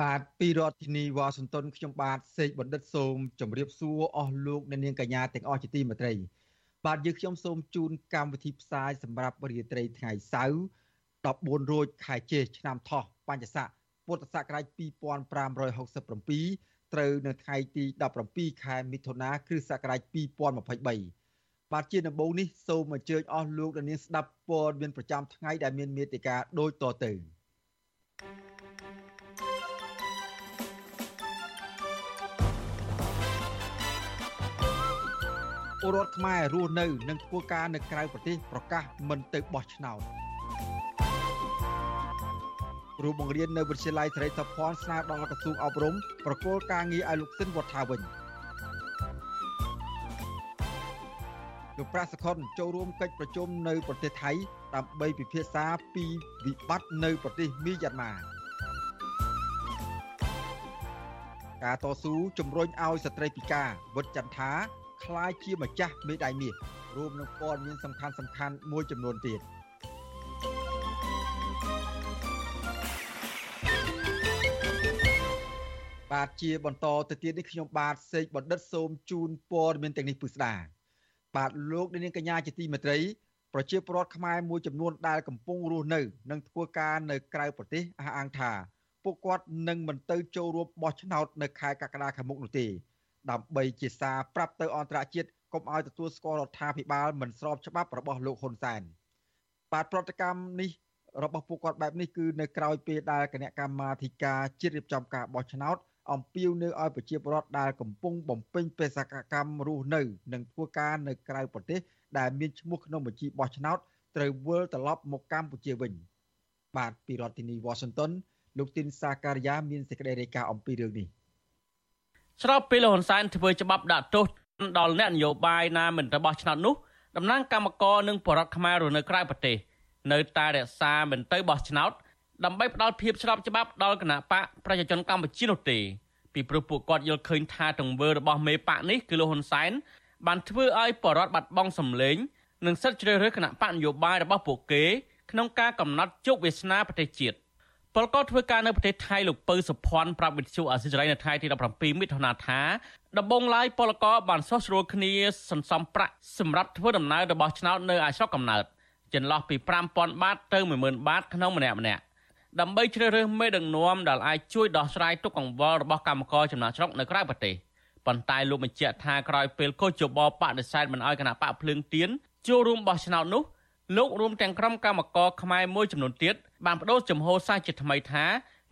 បាទពីរដ្ឋធានីវ៉ាស៊ីនតោនខ្ញុំបាទសេកបណ្ឌិតសូមជម្រាបសួរអស់លោកអ្នកនាងកញ្ញាទាំងអស់ជាទីមេត្រី បាទយើងខ្ញុំសូមជូនកម្មវិធីផ្សាយសម្រាប់រាត្រីថ្ងៃសៅរ៍14រោចខែជេឆ្នាំថោះបញ្ញស័កពុទ្ធសករាជ2567ត្រូវនៅថ្ងៃទី17ខែមិថុនាគ្រិស្តសករាជ2023បាទជាដំបូងនេះសូមអញ្ជើញអស់លោកអ្នកនាងស្ដាប់ព័ត៌មានប្រចាំថ្ងៃដែលមានមេតិការដូចតទៅ ពលរដ្ឋខ្មែររស់នៅនិងធ្វើការនៅក្រៅប្រទេសប្រកាសមិនទៅបោះឆ្នោតគ្រូបង្រៀននៅវិទ្យាល័យសេរីសុភ័ណ្ឌស្នើដល់ក្រសួងអប់រំប្រគល់ការងារឲ្យលោកស៊ិនវត្តថាវិញលោកប្រាសខុនចូលរួមកិច្ចប្រជុំនៅប្រទេសថៃដើម្បីពិភាក្សាពីវិបត្តិនៅប្រទេសមីយ៉ាន់ម៉ាការតស៊ូជំរុញឲ្យស្ត្រីពិការវុតចន្ទថា คล้ายជាម្ចាស់មេដៃមាសរួមនឹងព័ត៌មានសំខាន់សំខាន់មួយចំនួនទៀតបាទជាបន្តទៅទៀតនេះខ្ញុំបាទសេកបណ្ឌិតសូមជូនព័ត៌មានទាំងនេះពិស្ដាបាទលោកនាងកញ្ញាជាទីមេត្រីប្រជាពលរដ្ឋខ្មែរមួយចំនួនដែលកំពុងរស់នៅនិងធ្វើការនៅក្រៅប្រទេសអះអាងថាពួកគាត់នឹងមិនទៅចូលរួមបោះឆ្នោតនៅខែកក្កដាខាងមុខនោះទេ ដើម្បីជាសារប្រាប់ទៅអន្តរជាតិកុំឲ្យទទួលស្គាល់រដ្ឋាភិបាលមិនស្របច្បាប់របស់លោកហ៊ុនសែនបាទប្រតិកម្មនេះរបស់ពួកគាត់បែបនេះគឺនៅក្រៅពេលដែលគណៈកម្មាធិការជាតិរៀបចំការបោះឆ្នោតអំពាវនាវឲ្យប្រជាពលរដ្ឋដែលកំពុងបំពេញបេសកកម្មរស់នៅនិងធ្វើការនៅក្រៅប្រទេសដែលមានឈ្មោះក្នុងបញ្ជីបោះឆ្នោតត្រូវវិលត្រឡប់មកកម្ពុជាវិញបាទពីរដ្ឋធានី Washington លោកទីនសាការីយ៉ាមានសេចក្តីរាយការណ៍អំពីរឿងនេះ ស្របពេលលោកហ៊ុនសែនធ្វើច្បាប់ដាក់ទោសដល់អ្នកនយោបាយណាមិនទៅបោះឆ្នោតនោះតំណាងគណៈកម្មការនិងបរដ្ឋខ្មែររស់នៅក្រៅប្រទេសនៅតែរក្សាមិនទៅបោះឆ្នោតដើម្បីផ្ដល់ភាពស្របច្បាប់ដល់គណៈបកប្រជាជនកម្ពុជានោះទេពីព្រោះពួកគាត់យល់ឃើញថាទង្វើរបស់មេបកនេះគឺលោកហ៊ុនសែនបានធ្វើឲ្យបរដ្ឋបាត់បង់សម្លេងនិងសិទ្ធិជ្រើសរើសគណៈបកនយោបាយរបស់ពួកគេក្នុងការកំណត់ជោគវាសនាប្រទេសជាតិ ពលករធ្វើការនៅប្រទេសថៃលោកពៅសុភ័ណ្ឌប្រាប់វិទ្យុអាស៊ីសេរីនៅថ្ងៃទី17មិថុនាថាដំបងឡាយពលករបានសោះស្រួលគ្នាសន្សំប្រាក់សម្រាប់ធ្វើដំណើររបស់ឆ្នោតនៅឯស្រុកកំណើតចន្លោះពី5000បាតទៅ10000បាតក្នុងម្នាក់ម្នាក់ដើម្បីជ្រើសរើសមេដឹកនាំដែលអាចជួយដោះស្រាយទុកកង្វល់របស់កម្មករចំណាក់ស្រុកនៅក្រៅប្រទេសប៉ុន្តែលោកបញ្ជាក់ថាក្រោយពេលកោជបបដិសេធមិនអោយគណៈបកភ្លើងទៀនចូលរួមបោះឆ្នោតនោះ លោករួមទាំងក្រុមកម្មករខ្មែរមួយចំនួនទៀតបានបដូរចំហសាសជាថ្មីថា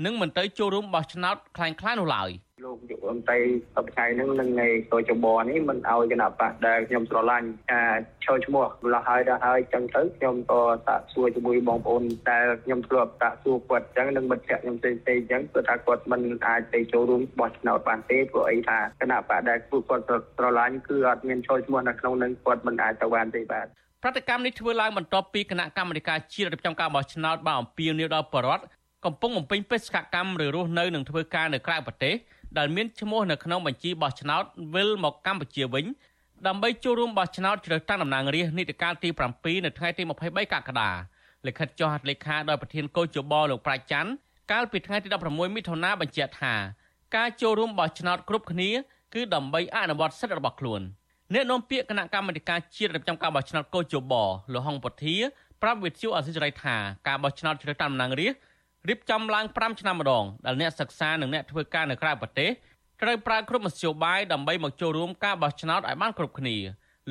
នឹងមិនទៅចូលរួមបោះឆ្នោតខ្លាំងខ្លានោះឡើយលោកយុវអន្ត័យសប្តាហ៍ហ្នឹងនឹងនៃកោចបនេះមិនអោយគណៈបកដែលខ្ញុំស្រឡាញ់ថាឈរឈ្មោះម្ល៉េះហើយដល់ហើយចឹងទៅខ្ញុំក៏សាកសួរជាមួយបងប្អូនតែខ្ញុំធ្លាប់សាកសួរគាត់ចឹងនឹងមិត្តភក្តិខ្ញុំផ្សេងៗចឹងគាត់ថាគាត់មិនអាចទៅចូលរួមបោះឆ្នោតបានទេព្រោះអីថាគណៈបកដែលពួកគាត់ស្រឡាញ់គឺអត់មានឈរឈ្មោះនៅក្នុងនឹងគាត់មិនអាចទៅបានទេបាទ ប្រតិកម្មនេះធ្វើឡើងបន្ទាប់ពីគណៈកម្មាធិការជាតិរៀបចំការបោះឆ្នោតបានអំពាវនាវដល់ប្រជាពលរដ្ឋកំពុងបំពេញបេសកកម្មឬរស់នៅនិងធ្វើការនៅក្រៅប្រទេសដែលមានឈ្មោះនៅក្នុងបញ្ជីបោះឆ្នោតវិលមកកម្ពុជាវិញដើម្បីចូលរួមបោះឆ្នោតជ្រើសតាំងតំណាងរាស្ត្រនីតិកាលទី7នៅថ្ងៃទី23កក្កដាលិខិតចុះហត្ថលេខាដោយប្រធានកោជបលោកប្រាច់ច័ន្ទកាលពីថ្ងៃទី16មិថុនាបញ្ជាក់ថាការចូលរួមបោះឆ្នោតគ្រប់គ្នាគឺដើម្បីអនុវត្តសិទ្ធិរបស់ខ្លួន។ អ្នកនាំពាក្យគណៈកម្មាធិការជាតិរៀបចំការបោះឆ្នោតកោជបលោកហុងពធាប្រាប់វិទ្យុអសិរ័យថាការបោះឆ្នោតជ្រើសតាំងតំណាងរាស្ត្ររៀបចំឡើង5ឆ្នាំម្ដងដែលអ្នកសិក្សានិងអ្នកធ្វើការនៅក្រៅប្រទេសត្រូវប្រើគ្រប់មធ្យោបាយដើម្បីមកចូលរួមការបោះឆ្នោតឲ្យបានគ្រប់គ្នា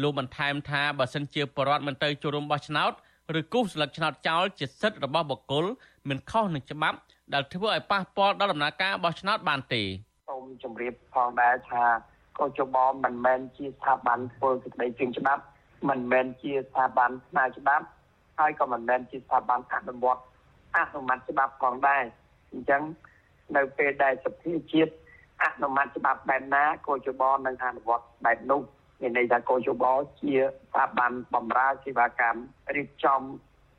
លោកបន្ថែមថាបើសិនជាបរដ្ឋមិនទៅចូលរួមបោះឆ្នោតឬគូសស្លឹកឆ្នោតចោលជាសិទ្ធិរបស់បុគ្គលមិនខុសនឹងច្បាប់ដែលធ្វើឲ្យប៉ះពាល់ដល់ដំណើរការបោះឆ្នោតបានទេសូមជម្រាបផងដែរថា កោចបមិនមែនជាស្ថាប័នធ្វើសេចក្តីជាងច្បាប់មិនមែនជាស្ថាប័នផ្នែកច្បាប់ហើយក៏មិនមែនជាស្ថាប័នអនុវត្តអនុម័តច្បាប់ផងដែរអញ្ចឹងនៅពេលដែលសភាជាតិអនុម័តច្បាប់បែបណាកោជបនឹងអនុវត្តបែបនោះមានន័យថាកោជបជាស្ថាប័នបម្រើសេវាកម្មរៀបចំ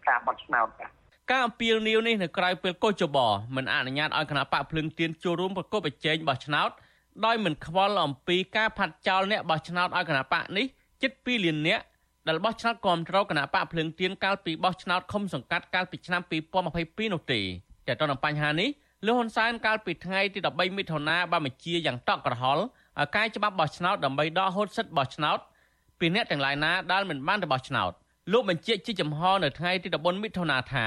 ការបោះឆ្នោតបាទការអំពាវនាវនេះនៅក្រៅពេលកោជបមិនអនុញ្ញាតឲ្យគណៈបកភ្លឹងទៀនចូលរួមប្រកបប្រជែងបោះឆ្នោត ដោយមិនខ្វល់អំពីការផាត់ចោលអ្នកបោះឆ្នោតឲ្យគណៈបកនេះជិត2លាននាក់ដែលបោះឆ្នោតគ្រប់គ្រងគណៈបកភ្លឹងទៀនកាលពីបោះឆ្នោតឃុំសង្កាត់កាលពីឆ្នាំ2022នោះទេតែទៅនឹងបញ្ហានេះលោកហ៊ុនសែនកាលពីថ្ងៃទី13មិថុនាបានបញ្ជាយ៉ាងតក់ក្រហល់ឲ្យកាយច្បាប់បោះឆ្នោតដើម្បីដកហូតសិទ្ធិបោះឆ្នោតពីអ្នកទាំងឡាយណាដែលមិនបានទៅបោះឆ្នោតលោកបញ្ជាក់ជាចំហនៅថ្ងៃទី14មិថុនាថា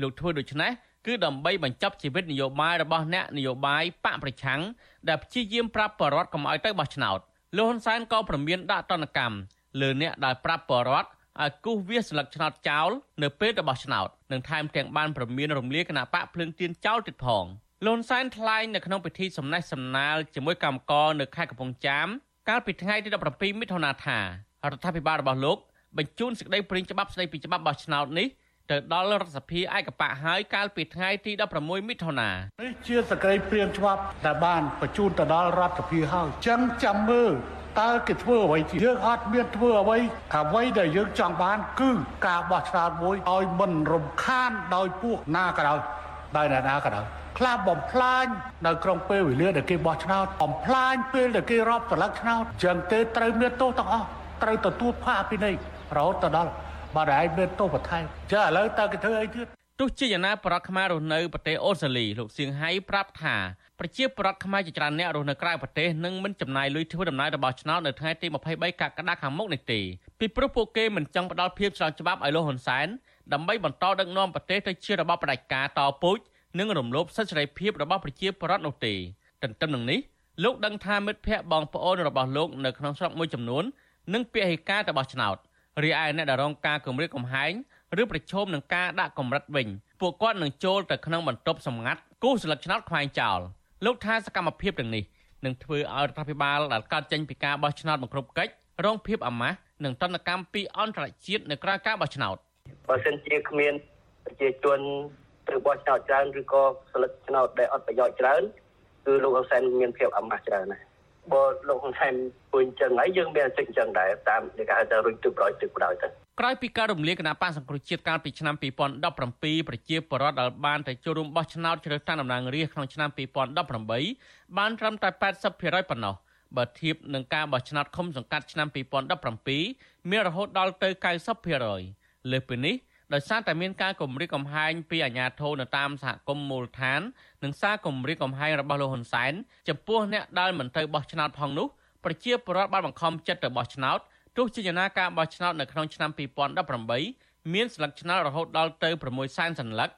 លោកធ្វើដូច្នេះ គឺដើម្បីបញ្ចប់ជីវិតនយោបាយរបស់អ្នកនយោបាយបកប្រឆាំងដែលព្យាយាមប្រាប់បរដ្ឋកុំឲ្យទៅបោះឆ្នោតលោកហ៊ុនសែនក៏ប្រមានដាក់ទណ្ឌកម្មលើអ្នកដែលប្រាប់បរដ្ឋឲ្យគូសវាសស្លឹកឆ្នោតចោលនៅពេលទៅបោះឆ្នោតនិងថែមទាំងបានប្រមានរំលាយគណៈបកភ្លើងទៀនចោលទៀតផងលន់សែនថ្លែងនៅក្នុងពិធីសំណេះសំណាលជាមួយកម្មករនៅខេត្តកំពង់ចាមកាលពីថ្ងៃទី17មិថុនាថារដ្ឋាភិបាលរបស់លោកបញ្ជូនសេចក្តីព្រាងច្បាប់ស្តីពីច្បាប់បោះឆ្នោតនេះ ទៅដល់រដ្ឋសភាឯកបៈហើយកាលពីថ្ងៃទី16មិថុនានេះជាសេចក្តីព្រាងច្បាប់ដែលបានបញ្ជូនទៅដល់រដ្ឋសភាហើយចឹងចាំមើលតើគេធ្វើអ្វីទៀតយើងអត់មានធ្វើអ្វីអ្វីដែលយើងចង់បានគឺការបោះឆ្នោតមួយឲ្យមិនរំខានដោយពួកណាក៏ដោយដោយណាណាក៏ដោយខ្លះបំផ្លាញនៅក្នុងពេលវេលាដែលគេបោះឆ្នោតបំផ្លាញពេលដែលគេរាប់ត្រឡឹកឆ្នោតចឹងទេត្រូវមានទោសទាំងអស់ត្រូវទទួលផាកពិន័យរហូតទៅដល់ បាត់ហើយមានទោសបន្ថែមចាឥឡូវតើគេធ្វើអីទៀតទោះជាយ៉ាងណាប្រដ្ឋខ្មែររស់នៅប្រទេសអូស្ត្រាលីលោកសៀងហៃប្រាប់ថាប្រជាពលរដ្ឋខ្មែរជាច្រើនអ្នករស់នៅក្រៅប្រទេសនឹងមិនចំណាយលុយធ្វើដំណើររបស់ឆ្នោតនៅថ្ងៃទី23កក្កដាខាងមុខនេះទេពីព្រោះពួកគេមិនចង់ផ្ដល់ភាពស្របច្បាប់ឲ្យលោកហ៊ុនសែនដើម្បីបន្តដឹកនាំប្រទេសទៅជារបបផ្ដាច់ការតពូជនិងរំលោភសិទ្ធិសេរីភាពរបស់ប្រជាពលរដ្ឋនោះទេទន្ទឹមនឹងនេះលោកដឹងថាមិត្តភ័ក្តិបងប្អូនរបស់លោកនៅក្នុងស្រុកមួយចំនួននឹងពហិការទៅបោះឆ្នោត រីឯអ្នកដែលរងការគំរាមកំហែងឬប្រឈមនឹងការដាក់កម្រិតវិញពួកគាត់នឹងចូលទៅក្នុងបន្ទប់សម្ងាត់គូសស្លឹកឆ្នោតខ្វែងចោល។លោកថាសកម្មភាពទាំងនេះនឹងធ្វើឲ្យរដ្ឋាភិបាលដែលកើតចេញពីការបោះឆ្នោតមកគ្រប់កិច្ចរងភាពអាម៉ាស់និងតន្តកម្មពីអន្តរជាតិនៅក្រៅការបោះឆ្នោតបើសិនជាគ្មានប្រជាជនទៅបោះឆ្នោតច្រើនឬក៏ស្លឹកឆ្នោតដែលអត់ប្រយោជន៍ច្រើនគឺលោកហ៊ុនសែនមានភាពអាម៉ាស់ច្រើនណាស់ បើលោកហ៊ុនសែនពុញចឹងហើយយើងមានអាសិទ្ធិចឹងដែរតាមគេហៅថារុញទឹកប្រោយទឹកប្រោយទៅក្រោយពីការរំលាយគណៈបកសង្គ្រោះជាតិកាលពីឆ្នាំ2017ប្រជាពលរដ្ឋដែលបានទៅចូលរួមបោះឆ្នោតជ្រើសតាំងតំណាងរាស្ត្រក្នុងឆ្នាំ2018បានត្រឹមតែ80%ប៉ុណ្ណោះបើធៀបនឹងការបោះឆ្នោតឃុំសង្កាត់ឆ្នាំ2017មានរហូតដល់ទៅ90%លើសពីនេះ ដោយសារតែមានការគម្រាមកំហែងពីអាជ្ញាធរនៅតាមសហគមន៍មូលដ្ឋាននិងសារគម្រាមកំហែងរបស់លោកហ៊ុនសែនចំពោះអ្នកដែលមិនទៅបោះឆ្នោតផងនោះប្រជាពលរដ្ឋបានបង្ខំចិត្តទៅបោះឆ្នោតទោះជាយ៉ាងណាការបោះឆ្នោតនៅក្នុងឆ្នាំ2018មានស្លឹកឆ្នោតរហូតដល់ទៅ6សែនសន្លឹក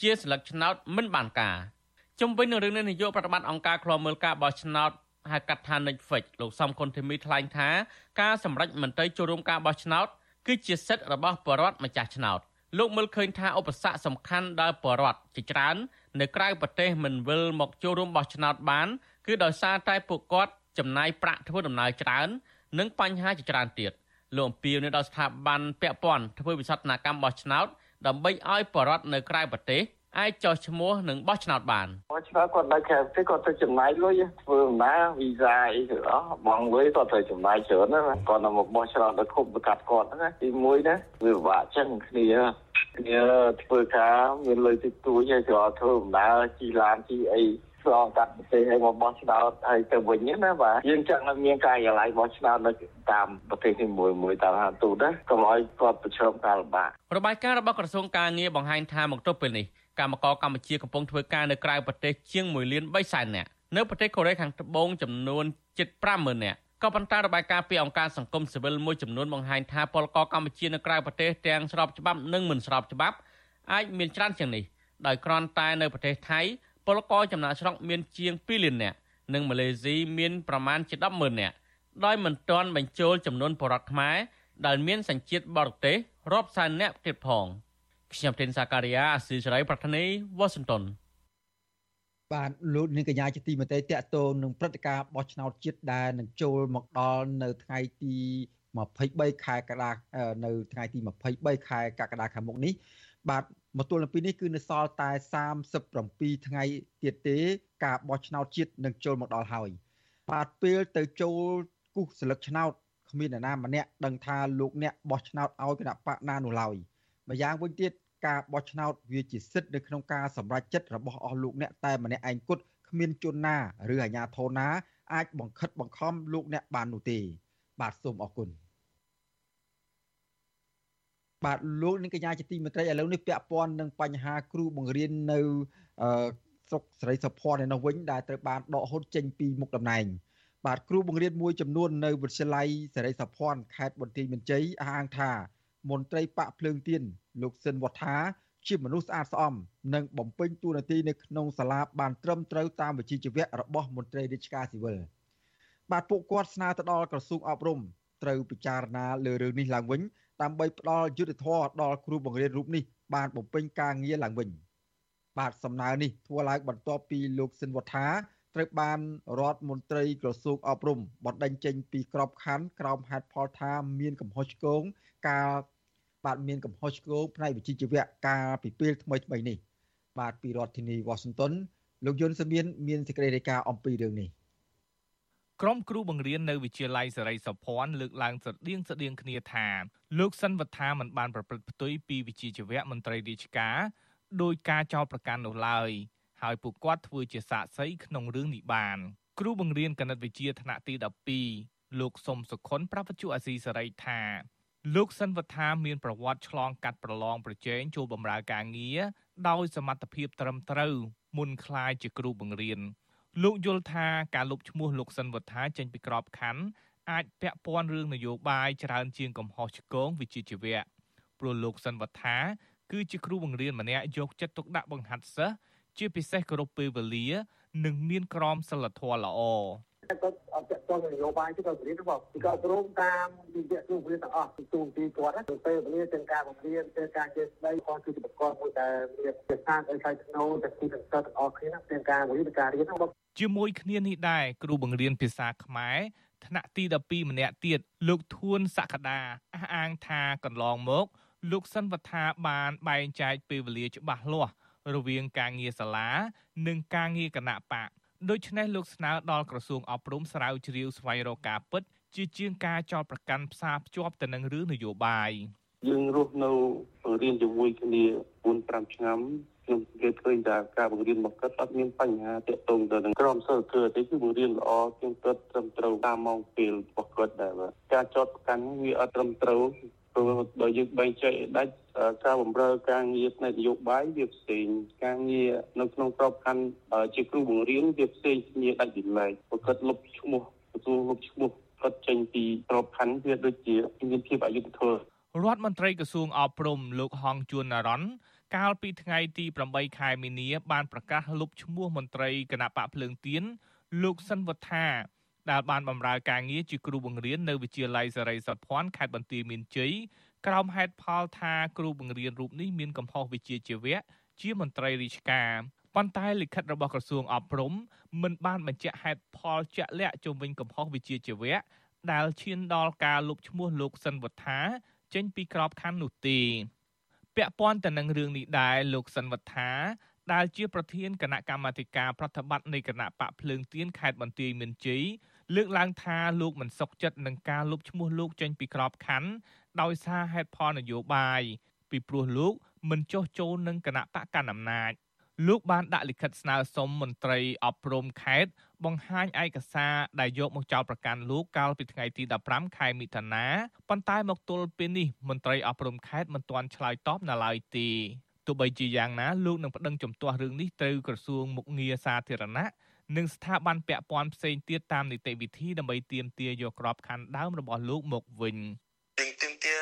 ជាស្លឹកឆ្នោតមិនបានការជំវិញនឹងរឿងនេះនាយកប្រតិបត្តិអង្គការឃ្លាំមើលការបោះឆ្នោតហៅកាត់ថា Netflix លោកសំគុណធីមីថ្លែងថាការសម្រេចមន្ត្រីចូលរួមការបោះឆ្នោតគឺជាសិទ្ធិរបស់ប្រជារដ្ឋម្ចាស់ឆ្នោត លោកមើលឃើញថាឧបសគ្គសំខាន់ដែលប្រជារដ្ឋជាច្រើន នៅក្រៅប្រទេសមិនវិលមកចូលរួមបោះឆ្នោតបាន គឺដោយសារតែពួកគាត់ចំណាយប្រាក់ធ្វើដំណើរច្រើន និងបញ្ហាជាច្រើនទៀតលោកអំពីនៅដល់ស្ថាប័នពាក់ព័ន្ធធ្វើវិសោធនកម្មបោះឆ្នោតដើម្បីឲ្យបរដ្ឋនៅក្រៅប្រទេស អាចចោះឈ្មោះនិងបោះឆ្នោតបានបោះឆ្នោតគាត់នៅក្រៅប្រទេសគាត់ទៅចំណាយលុយធ្វើដំណើរវីសាអីទៅអស់បងលុយគាត់ត្រូវចំណាយច្រើនណាគាត់ទៅមកបោះឆ្នោតដល់គ្រប់ប្រកាសគាត់ណាទី1ណាវាពិបាកចឹងគ្នាគ្នាធ្វើការមានលុយតិចតួចហើយក៏ធ្វើដំណើរជីឡានជីអីឆ្លងកាត់ប្រទេសឲ្យមកបោះឆ្នោតហើយទៅវិញណាបាទយើងចង់ឲ្យមានការយល់ឡាយបោះឆ្នោតនៅតាមប្រទេសនីមួយមួយតាមហាទូណាកុំឲ្យគាត់ប្រឈមការលំបាករបាយការណ៍របស់ក្រសួងការងារបង្ហាញថាមកទល់ពេលនេះ កម្មករកម្ពុជាកំពុងធ្វើការនៅក្រៅប្រទេសជាង1លាន3សែននាក់នៅប្រទេសកូរ៉េខាងត្បូងចំនួនជិត50000នាក់ក៏ប៉ុន្តែរបាយការណ៍ពីអង្គការសង្គមស៊ីវិលមួយចំនួនបង្ហាញថាពលករកម្ពុជានៅក្រៅប្រទេសទាំងស្របច្បាប់និងមិនស្របច្បាប់អាចមានច្រើនជាងនេះដោយគ្រាន់តែនៅប្រទេសថៃពលករចំណាកស្រុកមានជាង2លាននាក់និងម៉ាឡេស៊ីមានប្រមាណជា100000នាក់ដោយមិនទាន់បញ្ចូលចំនួនបរតខ្មែរដែលមានសញ្ជាតិបរទេសរាប់សែននាក់ទៀតផង ខ្ញុំទីនសាការីយ៉ាអស៊ីសេរីប្រធានីវ៉ាស៊ីនតោនបាទលោកនាងកញ្ញាជាទីមេត្រីតកតងនឹងព្រឹត្តិការណ៍បោះឆ្នោតជាតិដែលនឹងចូលមកដល់នៅថ្ងៃទី23ខែកក្កដានៅថ្ងៃទី23ខែកក្កដាខាងមុខនេះបាទមកទល់នឹងពេលនេះគឺនៅសល់តែ37ថ្ងៃទៀតទេការបោះឆ្នោតជាតិនឹងចូលមកដល់ហើយបាទពេលទៅចូលគូសស្លឹកឆ្នោតគ្មាននរណាម្នាក់ដឹងថាលោកអ្នកបោះឆ្នោតឲ្យគណៈបកណានោះឡើយ ម្យ៉ាងវិញទៀតការបោះឆ្នោតវាជាសិទ្ធិនៅក្នុងការសម្រេចចិត្តរបស់អស់លោកអ្នកតែម្នាក់ឯងគត់គ្មានជនណាឬអាជ្ញាធរណាអាចបង្ខិតបង្ខំលោកអ្នកបាននោះទេ បាទសូមអរគុណបាទលោកនាងកញ្ញាជាទីមេត្រីឥឡូវនេះពាក់ព័ន្ធនឹងបញ្ហាគ្រូបង្រៀននៅស្រុកស្រីសុភ័ណ្ឌនៅនោះវិញដែលត្រូវបានដកហូតចេញពីមុខតំណែងបាទគ្រូបង្រៀនមួយចំនួននៅវិទ្យាល័យសេរីសុភ័ណ្ឌខេត្តបន្ទាយមានជ័យអះអាងថា មន្ត្រីបកភ្លើងទៀនលោកស៊ិនវត្ថាជាមនុស្សស្អាតស្អំនិងបំពេញតួនាទីនៅក្នុងសាលាបានត្រឹមត្រូវតាមវិជ្ជាជីវៈរបស់មន្ត្រីរាជការស៊ីវិលបាទពួកគាត់ស្នើទៅដល់ក្រសួងអប់រំត្រូវពិចារណាលើរឿងនេះឡើងវិញដើម្បីផ្ដល់យុត្តិធម៌ដល់គ្រូបង្រៀនរូបនេះបានបំពេញការងារឡើងវិញបាទសំណើនេះធ្វើឡើងបន្ទាប់ពីលោកស៊ិនវត្ថាត្រូវបានរដ្ឋមន្ត្រីក្រសួងអប់រំបណ្ដេញចេញពីក្របខ័ណ្ឌក្រោមហេតុផលថាមានកំហុសឆ្គងការ បាទមានកំហុសឆ្គងផ្នែកវិជ្ជាជីវៈកាលពីពេលថ្មីថ្មីនេះបាទពីរដ្ឋធានីវ៉ាស៊ីនតោនលោកយុនសមៀនមានសេចក្តីរាយការណ៍អំពីរឿងនេះក្រុមគ្រូបង្រៀននៅវិទ្យាល័យសេរីសុភ័ណ្ឌលើកឡើងស្រដៀងស្រដៀងគ្នាថាលោកសិនវត្ថាមិនបានប្រព្រឹត្តផ្ទុយពីវិជ្ជាជីវៈមន្ត្រីរាជការដោយការចោទប្រកាន់នោះឡើយហើយពួកគាត់ធ្វើជាសាក្សីក្នុងរឿងនេះបានគ្រូបង្រៀនគណិតវិទ្យាថ្នាក់ទី12លោកសុំសុខុន ប្រាប់វិទ្យុអាស៊ីសេរីថា លោកសិនវត្ថាមានប្រវត្តិឆ្លងកាត់ប្រឡងប្រជែងចូលបម្រើការងារដោយសមត្ថភាពត្រឹមត្រូវមុនក្លាយជាគ្រូបង្រៀនលោកយល់ថាការលុបឈ្មោះលោកសិនវត្ថាចេញពីក្របខ័ណ្ឌអាចពាក់ព័ន្ធរឿងនយោបាយច្រើនជាងកំហុសឆ្គងវិជ្ជាជីវៈព្រោះលោកសិនវត្ថាគឺជាគ្រូបង្រៀនម្នាក់យកចិត្តទុកដាក់បង្ហាត់សិស្សជាពិសេសគោរពពេលវេលា និងមានក្រមសីលធម៌ល្អ គាត់អត់តនយោបាយទៅគាត់រៀនរបស់គាត់ព្រមតាមវិទ្យាគ្រូរៀនទាំងអស់ទូទីគាត់ទៅពេលវេលាទាំងការបង្រៀនទាំងការចេះស្ដីគាត់គឺជាបកកមួយដែលមានជាសាស្ត្រអីផ្លៃធ្នូទាំងទីទាំងទាំងអស់គ្នាទាំងការបង្រៀនទាំងការរៀនរបស់ជាមួយគ្នានេះដែរគ្រូបង្រៀនភាសាខ្មែរថ្នាក់ទី12ម្នាក់ទៀតលោកធួនសក្តាអះអាងថាកន្លងមកលោកសិនវត្ថាបានបែងចែកពេលវេលាច្បាស់លាស់រវាងការងារសាលា និងការងារគណៈបក ដូច្នេះលោកស្នើដល់ក្រសួងអប់រំស្រាវជ្រាវស្វែងរកការពិត ជាជាងការចោទប្រកាន់ផ្សារភ្ជាប់ទៅនឹងរឿងនយោបាយយើងរស់នៅរៀនជាមួយគ្នា4 5ឆ្នាំខ្ញុំគេឃើញថាការបង្រៀនមកកើតអត់មានបញ្ហាតាក់ទងទៅនឹងក្រមសីលធម៌ទេគឺបង្រៀនល្អជាងគាត់ត្រឹមត្រូវតាមម៉ោងពេលរបស់គាត់ដែរការចោតប្រកាន់វាអត់ត្រឹមត្រូវ ព្រោះបើយើងបែងចែកដាច់ការបម្រើការងារផ្នែកនយោបាយវាផ្សេងការងារនៅក្នុងក្របខ័ណ្ឌជាគ្រូបង្រៀនវាផ្សេងគ្នាដាច់ពីឡែកបើគាត់លុបឈ្មោះទទួលលុបឈ្មោះគាត់ចេញពីក្របខ័ណ្ឌវាដូចជាមានភាពអយុត្តិធម៌រដ្ឋមន្ត្រីក្រសួងអប់រំលោកហងជួនណារ៉ុនកាលពីថ្ងៃទី8ខែមីនាបានប្រកាសលុបឈ្មោះមន្ត្រីគណៈបកភ្លើងទៀនលោកសិនវត្ថា ដែលបានបម្រើការងារជាគ្រូបង្រៀននៅវិទ្យាល័យសេរីសុតភ័ណ្ឌខេត្តបន្ទាយមានជ័យក្រោមហេតុផលថាគ្រូបង្រៀនរូបនេះមានកំហុសវិជ្ជាជីវៈជាមន្ត្រីរាជការប៉ុន្តែលិខិតរបស់ក្រសួងអប់រំមិនបានបញ្ជាក់ហេតុផលជាក់លាក់ជុំវិញកំហុសវិជ្ជាជីវៈដែលឈានដល់ការលុបឈ្មោះលោកសិនវត្ថាចេញពីក្របខ័ណ្ឌនោះទេពាក់ព័ន្ធទៅនឹងរឿងនេះដែរលោកសិនវត្ថាដែលជាប្រធានគណៈកម្មាធិការប្រតិបត្តិនៃគណៈបកភ្លើងទៀនខេត្តបន្ទាយមានជ័យ លើកឡើងថាលោកមិនសុខចិត្តនឹងការលុបឈ្មោះលោកចេញពីក្របខ័ណ្ឌដោយសារហេតុផលនយោបាយពីព្រោះលោកមិនចោះចូលនឹងគណៈបកកណ្ដាលអំណាចលោកបានដាក់លិខិតស្នើសុំមន្ត្រីអប់រំខេត្តបង្ហាញឯកសារដែលយកមកចោទប្រកាន់លោកកាលពីថ្ងៃទី15ខែមិថុនាប៉ុន្តែមកទល់ពេលនេះមន្ត្រីអប់រំខេត្តមិនទាន់ឆ្លើយតបនៅឡើយទេទោះបីជាយ៉ាងណាលោកនឹងប្តឹងជំទាស់រឿងនេះទៅក្រសួងមុខងារសាធារណៈ និងស្ថាប័នពាក់ព័ន្ធផ្សេងទៀតតាមនីតិវិធីដើម្បីទាមទារយកក្របខ័ណ្ឌដើមរបស់លោកមកវិញយើងទាមទារ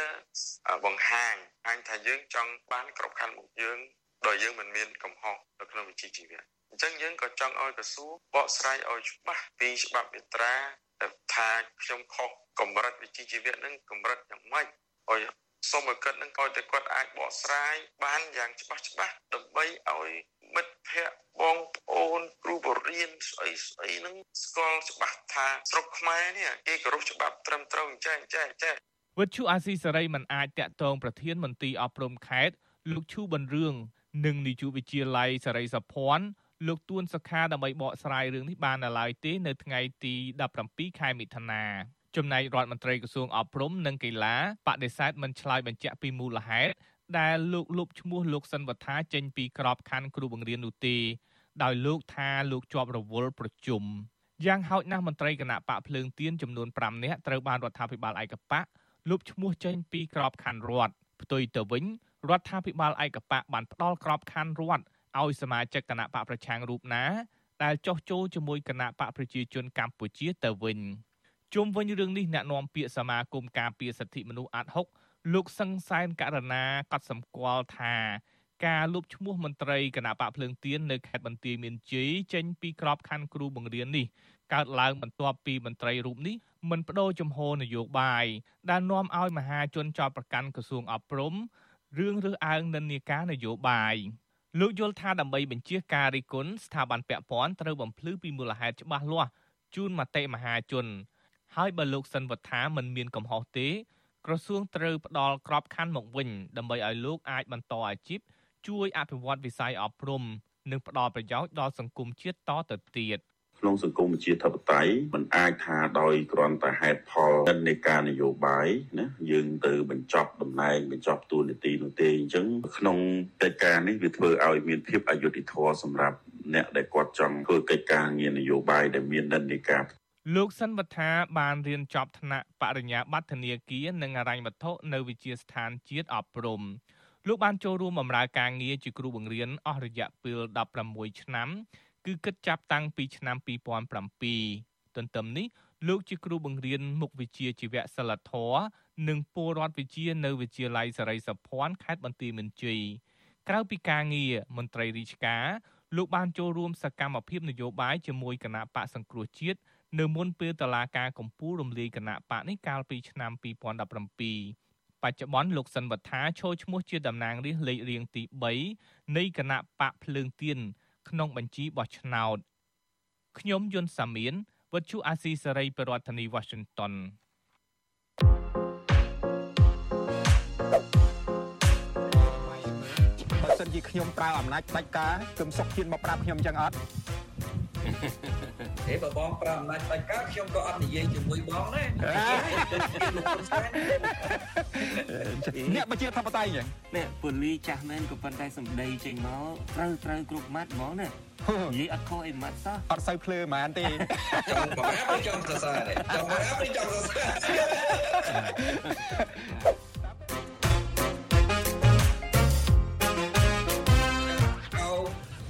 បង្ហាញហាញថាយើងចង់បានក្របខ័ណ្ឌមកយើងដោយយើងមិនមានកំហុសនៅក្នុងវិជ្ជាជីវៈអញ្ចឹងយើងក៏ចង់ឲ្យក្រសួងបកស្រាយឲ្យច្បាស់ពីច្បាប់វិត្រាថាខ្ញុំខុសកម្រិតវិជ្ជាជីវៈនឹងកម្រិតយ៉ាងម៉េចឲ្យសូមឲ្យគាត់នឹងឲ្យតែគាត់អាចបកស្រាយបានយ៉ាងច្បាស់ច្បាស់ដើម្បីឲ្យ មិត្តភ័ក្តិបងប្អូនគ្រូបរិញ្ញាស្អីស្អីនឹងស្គាល់ច្បាស់ថាស្រុកខ្មែរនេះគេគោរពច្បាប់ត្រឹមត្រូវអញ្ចឹងអញ្ចឹងអញ្ចឹងវិទ្យុអាស៊ីសេរីមិនអាចតាក់ទងប្រធានមន្ត្រីអប់រំខេត្តលោកឈូប៊ុនរឿងនិងនាយកវិទ្យាល័យសេរីសុភ័ណ្ឌលោកទួនសុខាដើម្បីបកស្រាយរឿងនេះបាននៅឡើយទេនៅថ្ងៃទី17ខែមិថុនាចំណែករដ្ឋមន្ត្រីក្រសួងអប់រំនិងកីឡាបដិសេធមិនឆ្លើយបញ្ជាក់ពីមូលហេតុ ដែលលោកលុបឈ្មោះលោកសិនវត្ថាចេញពីក្របខ័ណ្ឌគ្រូបង្រៀននោះទេដោយលោកថាលោកជាប់រវល់ប្រជុំយ៉ាងហោចណាស់មន្ត្រីគណៈបកភ្លើងទៀនចំនួន5នាក់ត្រូវបានរដ្ឋាភិបាលឯកបកលុបឈ្មោះចេញពីក្របខ័ណ្ឌរដ្ឋផ្ទុយទៅវិញរដ្ឋាភិបាលឯកបកបានផ្ដល់ក្របខ័ណ្ឌរដ្ឋឲ្យសមាជិកគណៈបកប្រឆាំងរូបណា ដែលចោះចូលជាមួយគណៈបកប្រជាជនកម្ពុជាទៅវិញជុំវិញរឿងនេះអ្នកនាំពាក្យសមាគមការពារសិទ្ធិមនុស្សអាត់ហុក លោកសង្សានករណាកត់សម្គាល់ថាការលុបឈ្មោះមន្ត្រីគណៈបកភ្លើងទៀននៅខេត្តបន្ទាយមានជ័យចេញពីក្របខ័ណ្ឌគ្រូបង្រៀននេះកើតឡើងបន្ទាប់ពីមន្ត្រីរូបនេះមិនបដូរជំហរនយោបាយដែលនាំឲ្យមហាជនចោទប្រកាន់ក្រសួងអប់រំរឿងរើសអើងនិន្នាការនយោបាយលោកយល់ថាដើម្បីបញ្ជាការរិះគន់ស្ថាប័នពាក់ព័ន្ធត្រូវបំភ្លឺពីមូលហេតុច្បាស់លាស់ជូនមតិមហាជន ហើយបើលោកសិនវត្ថាមិនមានកំហុសទេ ក្រសួងត្រូវផ្ដល់ក្របខ័ណ្ឌមកវិញដើម្បីឲ្យលោកអាចបន្តអាជីពជួយអភិវឌ្ឍវិស័យអប់រំនិងផ្ដល់ប្រយោជន៍ដល់សង្គមជាតិតទៅទៀតក្នុងសង្គមជាធិបតេយ្យมันអាចថាដោយគ្រាន់តែហេតុផលនៃការនយោបាយណាយើងទៅបញ្ចប់តំណែងបញ្ចប់តួនាទីនោះទេអញ្ចឹងក្នុងកិច្ចការនេះវាធ្វើឲ្យមានភាពអយុត្តិធម៌សម្រាប់អ្នកដែលគាត់ចង់ធ្វើកិច្ចការងារនយោបាយដែលមាននិន្នាការ លោកសិនវត្ថាបានរៀនចប់ថ្នាក់បរិញ្ញាបត្រធនាគារនិងអរញ្ញវត្ថុនៅវិទ្យាស្ថានជាតិអប់រំលោកបានចូលរួមបម្រើការងារជាគ្រូបង្រៀនអស់រយៈពេល16ឆ្នាំគឺគិតចាប់តាំងពីឆ្នាំ2007ទន្ទឹមនេះលោកជាគ្រូបង្រៀនមុខវិជ្ជាជីវៈសិលធម៌និងពលរដ្ឋវិជ្ជានៅវិទ្យាល័យសេរីសុភ័ណ្ឌខេត្តបន្ទាយមានជ័យក្រៅពីការងារមន្ត្រីរាជការលោកបានចូលរួមសកម្មភាពនយោបាយជាមួយគណៈបកសង្គ្រោះជាតិ នៅមុនពេលតឡាការកម្ពុជារំលាយគណៈបកនេះកាលពីឆ្នាំ2017បច្ចុប្បន្នលោកសិនវត្ថាឈរឈ្មោះជាតំណាងរាស្ត្រលេខរៀងទី3នៃគណៈបកភ្លើងទៀនក្នុងបញ្ជីបោះឆ្នោតខ្ញុំយុនសាមៀនវັດឈូអាស៊ីសេរីប្រធានាធិបតី Washington បើសិនជាខ្ញុំប្រើអំណាចផ្ដាច់ការគឹមសុកហ៊ានមកប្រាប់ខ្ញុំចឹងអត់ ហេបើបងប្រើអំណាចផ្ដាច់ការខ្ញុំក៏អត់និយាយជាមួយបងដែរអ្នកបញ្ជាធិបតីចឹងនេះពូលីចាស់មែនក៏ប៉ុន្តែសំដីចេញមកត្រូវត្រូវគ្រប់ម៉ាត់ហ្មងណានិយាយអត់ខុសអីម៉ាត់សោះអត់សូវភ្លឺហ្មងទេចង់បងអាប់ចង់សរសើរចង់បងអាប់ចង់សរសើរ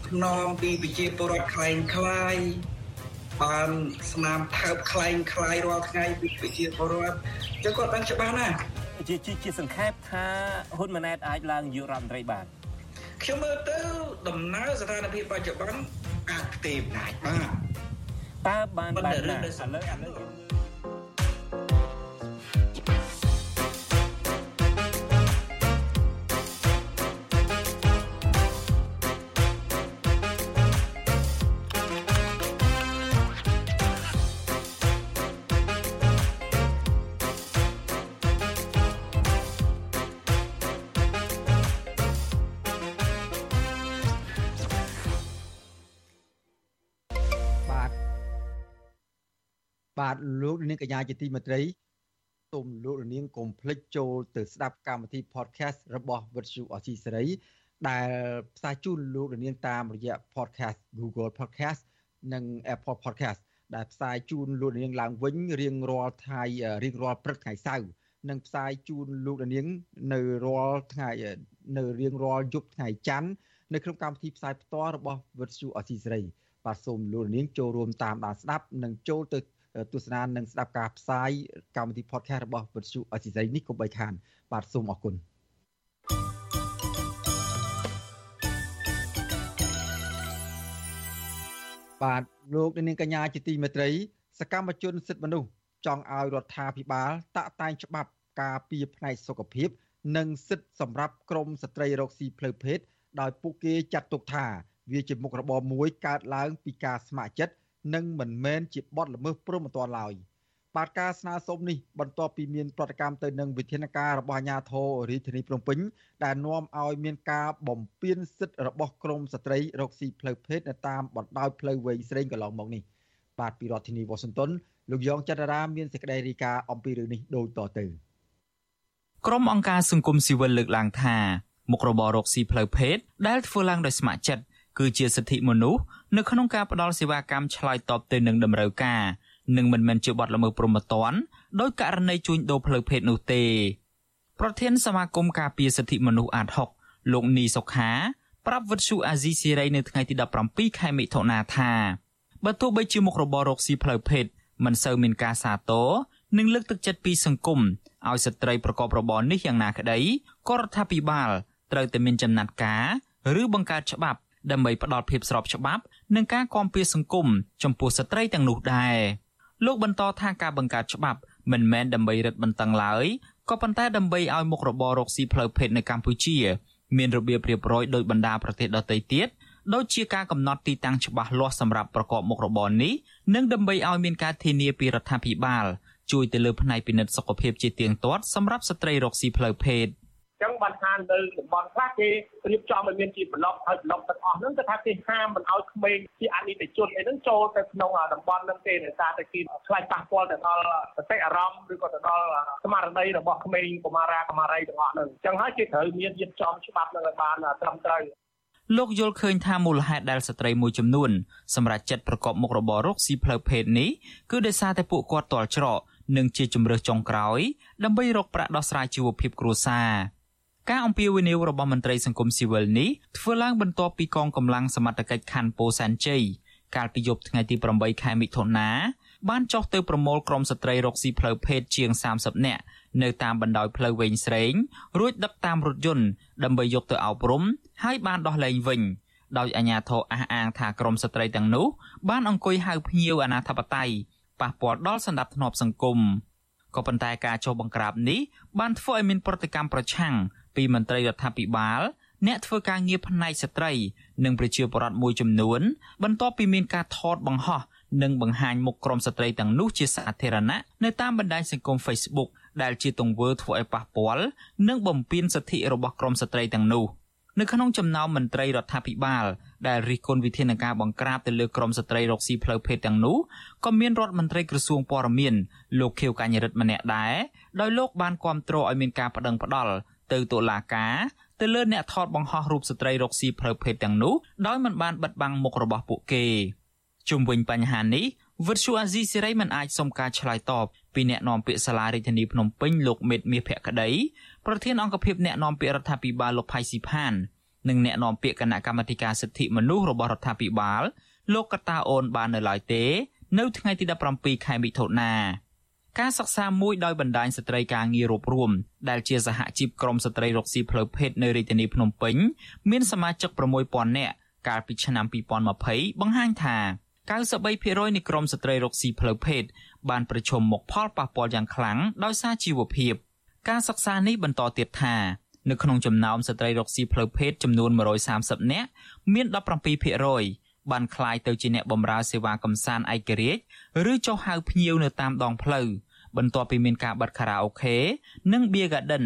ខ្នងពីប្រជាពលរដ្ឋខ្លែងខ្លាយ បានស្នាមថើបខ្លែងខ្លាយរាល់ថ្ងៃពីប្រជាពលរដ្ឋអញ្ចឹងគាត់បានច្បាស់ណាស់ជាជាជាសង្ខេបថាហ៊ុនម៉ាណែតអាចឡើងនាយករដ្ឋមន្ត្រីបានខ្ញុំមើលទៅដំណើរស្ថានភាពបច្ចុប្បន្នអាចផ្ទេរអំណាចបានតើបានបែបណាឥឡូវឥឡូវ បាទលោកនាងកញ្ញាជាទីមេត្រីសូមលោកនាងកុំភ្លេចចូលទៅស្ដាប់កម្មវិធី podcast របស់ Virtu Asia សេរីដែលផ្សាយជូនលោកនាងតាមរយៈ podcast Google Podcast និង Apple Podcast ដែលផ្សាយជូនលោកនាងឡើងវិញរៀងរាល់ថ្ងៃរៀងរាល់ព្រឹកថ្ងៃសៅរ៍និងផ្សាយជូនលោកនាងនៅរាល់ថ្ងៃនៅរៀងរាល់យប់ថ្ងៃច័ន្ទនៅក្នុងកម្មវិធីផ្សាយផ្ទាល់របស់ Virtu Asia សេរីបាទសូមលោកនាងចូលរួមតាមដានស្ដាប់និងចូលទៅ ទស្សនានិងស្ដាប់ការផ្សាយកម្មវិធី podcast របស់វិទ្យុអេស៊ីសីនេះកុំបីខាន បាទសូមអរគុណបាទលោកនាងកញ្ញាជាទីមេត្រី សកម្មជនសិទ្ធិមនុស្សចង់ឲ្យរដ្ឋាភិបាលតាក់តែងច្បាប់ការពារផ្នែកសុខភាព និងសិទ្ធិសម្រាប់ក្រមស្ត្រីរកស៊ីផ្លូវភេទដោយពួកគេចាត់ទុកថា វាជាមុខរបរមួយកើតឡើងពីការស្ម័គ្រចិត្ត និងមិនមែនជាបទល្មើសព្រហ្មទណ្ឌឡើយបាទការស្នើសុំនេះបន្ទាប់ពីមានប្រតិកម្មទៅនឹងវិធានការរបស់អាជ្ញាធររាជធានីភ្នំពេញដែលនាំឲ្យមានការបំពានសិទ្ធិរបស់ក្រមស្ត្រីរកស៊ីផ្លូវភេទនៅតាមបណ្ដោយផ្លូវវែងស្រេងកន្លងមកនេះបាទពីរដ្ឋធានីវ៉ាស៊ីនតោនលោកយ៉ងច័ន្ទរាមានសេចក្តីរាយការណ៍អំពីរឿងនេះដូចតទៅក្រុមអង្គការសង្គមស៊ីវិលលើកឡើងថាមុខរបររកស៊ីផ្លូវភេទដែលធ្វើឡើងដោយស្ម័គ្រចិត្ត គឺជាសិទ្ធិមនុស្សនៅក្នុងការផ្តល់សេវាកម្មឆ្លើយតបទៅនឹងតម្រូវការនិងមិនមែនជាបទល្មើសព្រហ្មទណ្ឌដោយករណីជួញដូរផ្លូវភេទនោះទេប្រធានសមាគមការពារសិទ្ធិមនុស្សអាត6លោកនីសុខាប្រាប់វិទ្យុអាស៊ីសេរីនៅថ្ងៃទី17ខែមិថុនាថាបើទោះបីជាមុខរបររកស៊ីផ្លូវភេទមិនសូវមានការសាទរនិងលើកទឹកចិត្តពីសង្គមឲ្យស្ត្រីប្រកបរបរនេះយ៉ាងណាក្តីក៏រដ្ឋាភិបាលត្រូវតែមានចំណាត់ការ ឬបង្កើតច្បាប់ ដើម្បីផ្ដល់ភាពស្របច្បាប់និងការគាំពៀសង្គមចំពោះស្ត្រីទាំងនោះដែរលោកបន្តថាការបង្កើតច្បាប់មិនមែនដើម្បីរឹតបន្តឹងឡើយក៏ប៉ុន្តែដើម្បីឲ្យមុខរបររកស៊ីផ្លូវភេទនៅកម្ពុជា មានរបៀបរៀបរយដោយបណ្ដាប្រទេសដទៃទៀតដូចជាការកំណត់ទីតាំងច្បាស់លាស់សម្រាប់ប្រកបមុខរបរនេះនិងដើម្បីឲ្យមានការធានាពីរដ្ឋាភិបាល ជួយទៅលើផ្នែកពិនិត្យសុខភាពជាទៀងទាត់សម្រាប់ស្ត្រីរកស៊ីផ្លូវភេទ។ ចឹងបានថានៅតំបន់ខ្លះគេរៀបចំឲ្យមានជាប្លុកហើយប្លុកទាំងអស់ហ្នឹងគឺថាគេហាមមិនឲ្យក្មេងជាអនិច្ចជនអីហ្នឹងចូលទៅក្នុងតំបន់ហ្នឹងទេដោយសារតែគេខ្លាចប៉ះពាល់ទៅដល់សតិអារម្មណ៍ឬក៏ទៅដល់ស្មារតីរបស់ក្មេងកុមារាកុមារីទាំងអស់ហ្នឹងចឹងហើយគេត្រូវមានរៀបចំច្បាប់ហ្នឹងឲ្យបានត្រឹមត្រូវលោកយល់ឃើញថាមូលហេតុដែលស្ត្រីមួយចំនួនសម្រាប់ចិត្តប្រកបមុខរបររកស៊ីផ្លូវភេទនេះគឺដោយសារតែពួកគាត់ទាល់ច្រកនិងជាជំរើសចុងក្រោយដើម្បីរកប្រាក់ដោះស្រាយជីវភាពគ្រួសារ ការអំពាវនាវរបស់មន្ត្រីសង្គមស៊ីវិលនេះធ្វើឡើងបន្ទាប់ពីកងកម្លាំងសមត្ថកិច្ចខណ្ឌពោធិ៍សែនជ័យកាលពីយប់ថ្ងៃទី8ខែមិថុនាបានចុះទៅប្រមូលក្រុមស្ត្រីរកស៊ីផ្លូវភេទជាង30នាក់នៅតាមបណ្ដោយផ្លូវវែងស្រេងរួចដឹកតាមរថយន្តដើម្បីយកទៅអប់រំហើយបានដោះលែងវិញដោយអាជ្ញាធរអះអាងថាក្រុមស្ត្រីទាំងនោះបានអង្គុយហៅភ្ញៀវអាណាធិបតេយ្យប៉ះពាល់ដល់សន្តិភាពសង្គមក៏ប៉ុន្តែការចុះបង្ក្រាបនេះបានធ្វើឲ្យមានប្រតិកម្មប្រឆាំង ពីមន្ត្រីរដ្ឋាភិបាលអ្នកធ្វើការងារផ្នែកស្ត្រី និងប្រជាពលរដ្ឋមួយចំនួន បន្ទាប់ពីមានការថតបង្ហោះនិងបង្ហាញមុខក្រុមស្ត្រីទាំងនោះជាសាធារណៈនៅតាមបណ្ដាញសង្គម Facebook ដែលជាទង្វើធ្វើឲ្យប៉ះពាល់និងបំពានសិទ្ធិរបស់ក្រុមស្ត្រីទាំងនោះនៅក្នុងចំណោមមន្ត្រីរដ្ឋាភិបាលដែលរិះគន់វិធានការបង្ក្រាបទៅលើក្រុមស្ត្រីរកស៊ីផ្លូវភេទទាំងនោះក៏មានរដ្ឋមន្ត្រីក្រសួងព័ត៌មានលោកខៀវកញ្ញរិទ្ធម្នាក់ដែរដោយលោកបានគាំទ្រឲ្យមានការប្តឹងផ្តល់ ទៅតុលាការទៅលើអ្នកថតបង្ហោះរូបស្ត្រីរកស៊ីផ្លូវភេទទាំងនោះដោយមិនបានបិទបាំងមុខរបស់ពួកគេជុំវិញបញ្ហានេះវិទ្យុអាស៊ីសេរីមិនអាចសុំការឆ្លើយតបពីអ្នកនាំពាក្យសាលារដ្ឋាភិបាលភ្នំពេញលោកមេតមាសភក្តីប្រធានអង្គភិបអ្នកនាំពាក្យរដ្ឋាភិបាលលោកផៃស៊ីផាននិងអ្នកនាំពាក្យគណៈកម្មាធិការសិទ្ធិមនុស្សរបស់រដ្ឋាភិបាលលោកកតាអូនបាននៅឡើយទេ នៅថ្ងៃទី17ខែមិថុនា ការសិក្សាមួយដោយបណ្ដាញស្ត្រីការងាររួបរวมដែលជាសហជីពក្រមស្ត្រីរកស៊ីផ្លូវភេទនៅរាជធានីភ្នំពេញមានសមាជិក6000នាក់កាលពីឆ្នាំ2020បង្ហាញថា93%នៃក្រមស្ត្រីរកស៊ីផ្លូវភេទបានប្រឈមមុខផលប៉ះពាល់យ៉ាងខ្លាំងដោយសារជីវភាពការសិក្សានេះបន្តទៀតថានៅក្នុងចំណោមស្ត្រីរកស៊ីផ្លូវភេទចំនួន130នាក់មាន17% បានคลายទៅជាអ្នកបម្រើសេវាកំសាន្តឯករាជ្យឬចុះហៅភ្ញៀវនៅតាមដងផ្លូវបន្ទាប់ពីមានការបិទខារ៉ាអូខេនិង Beer Garden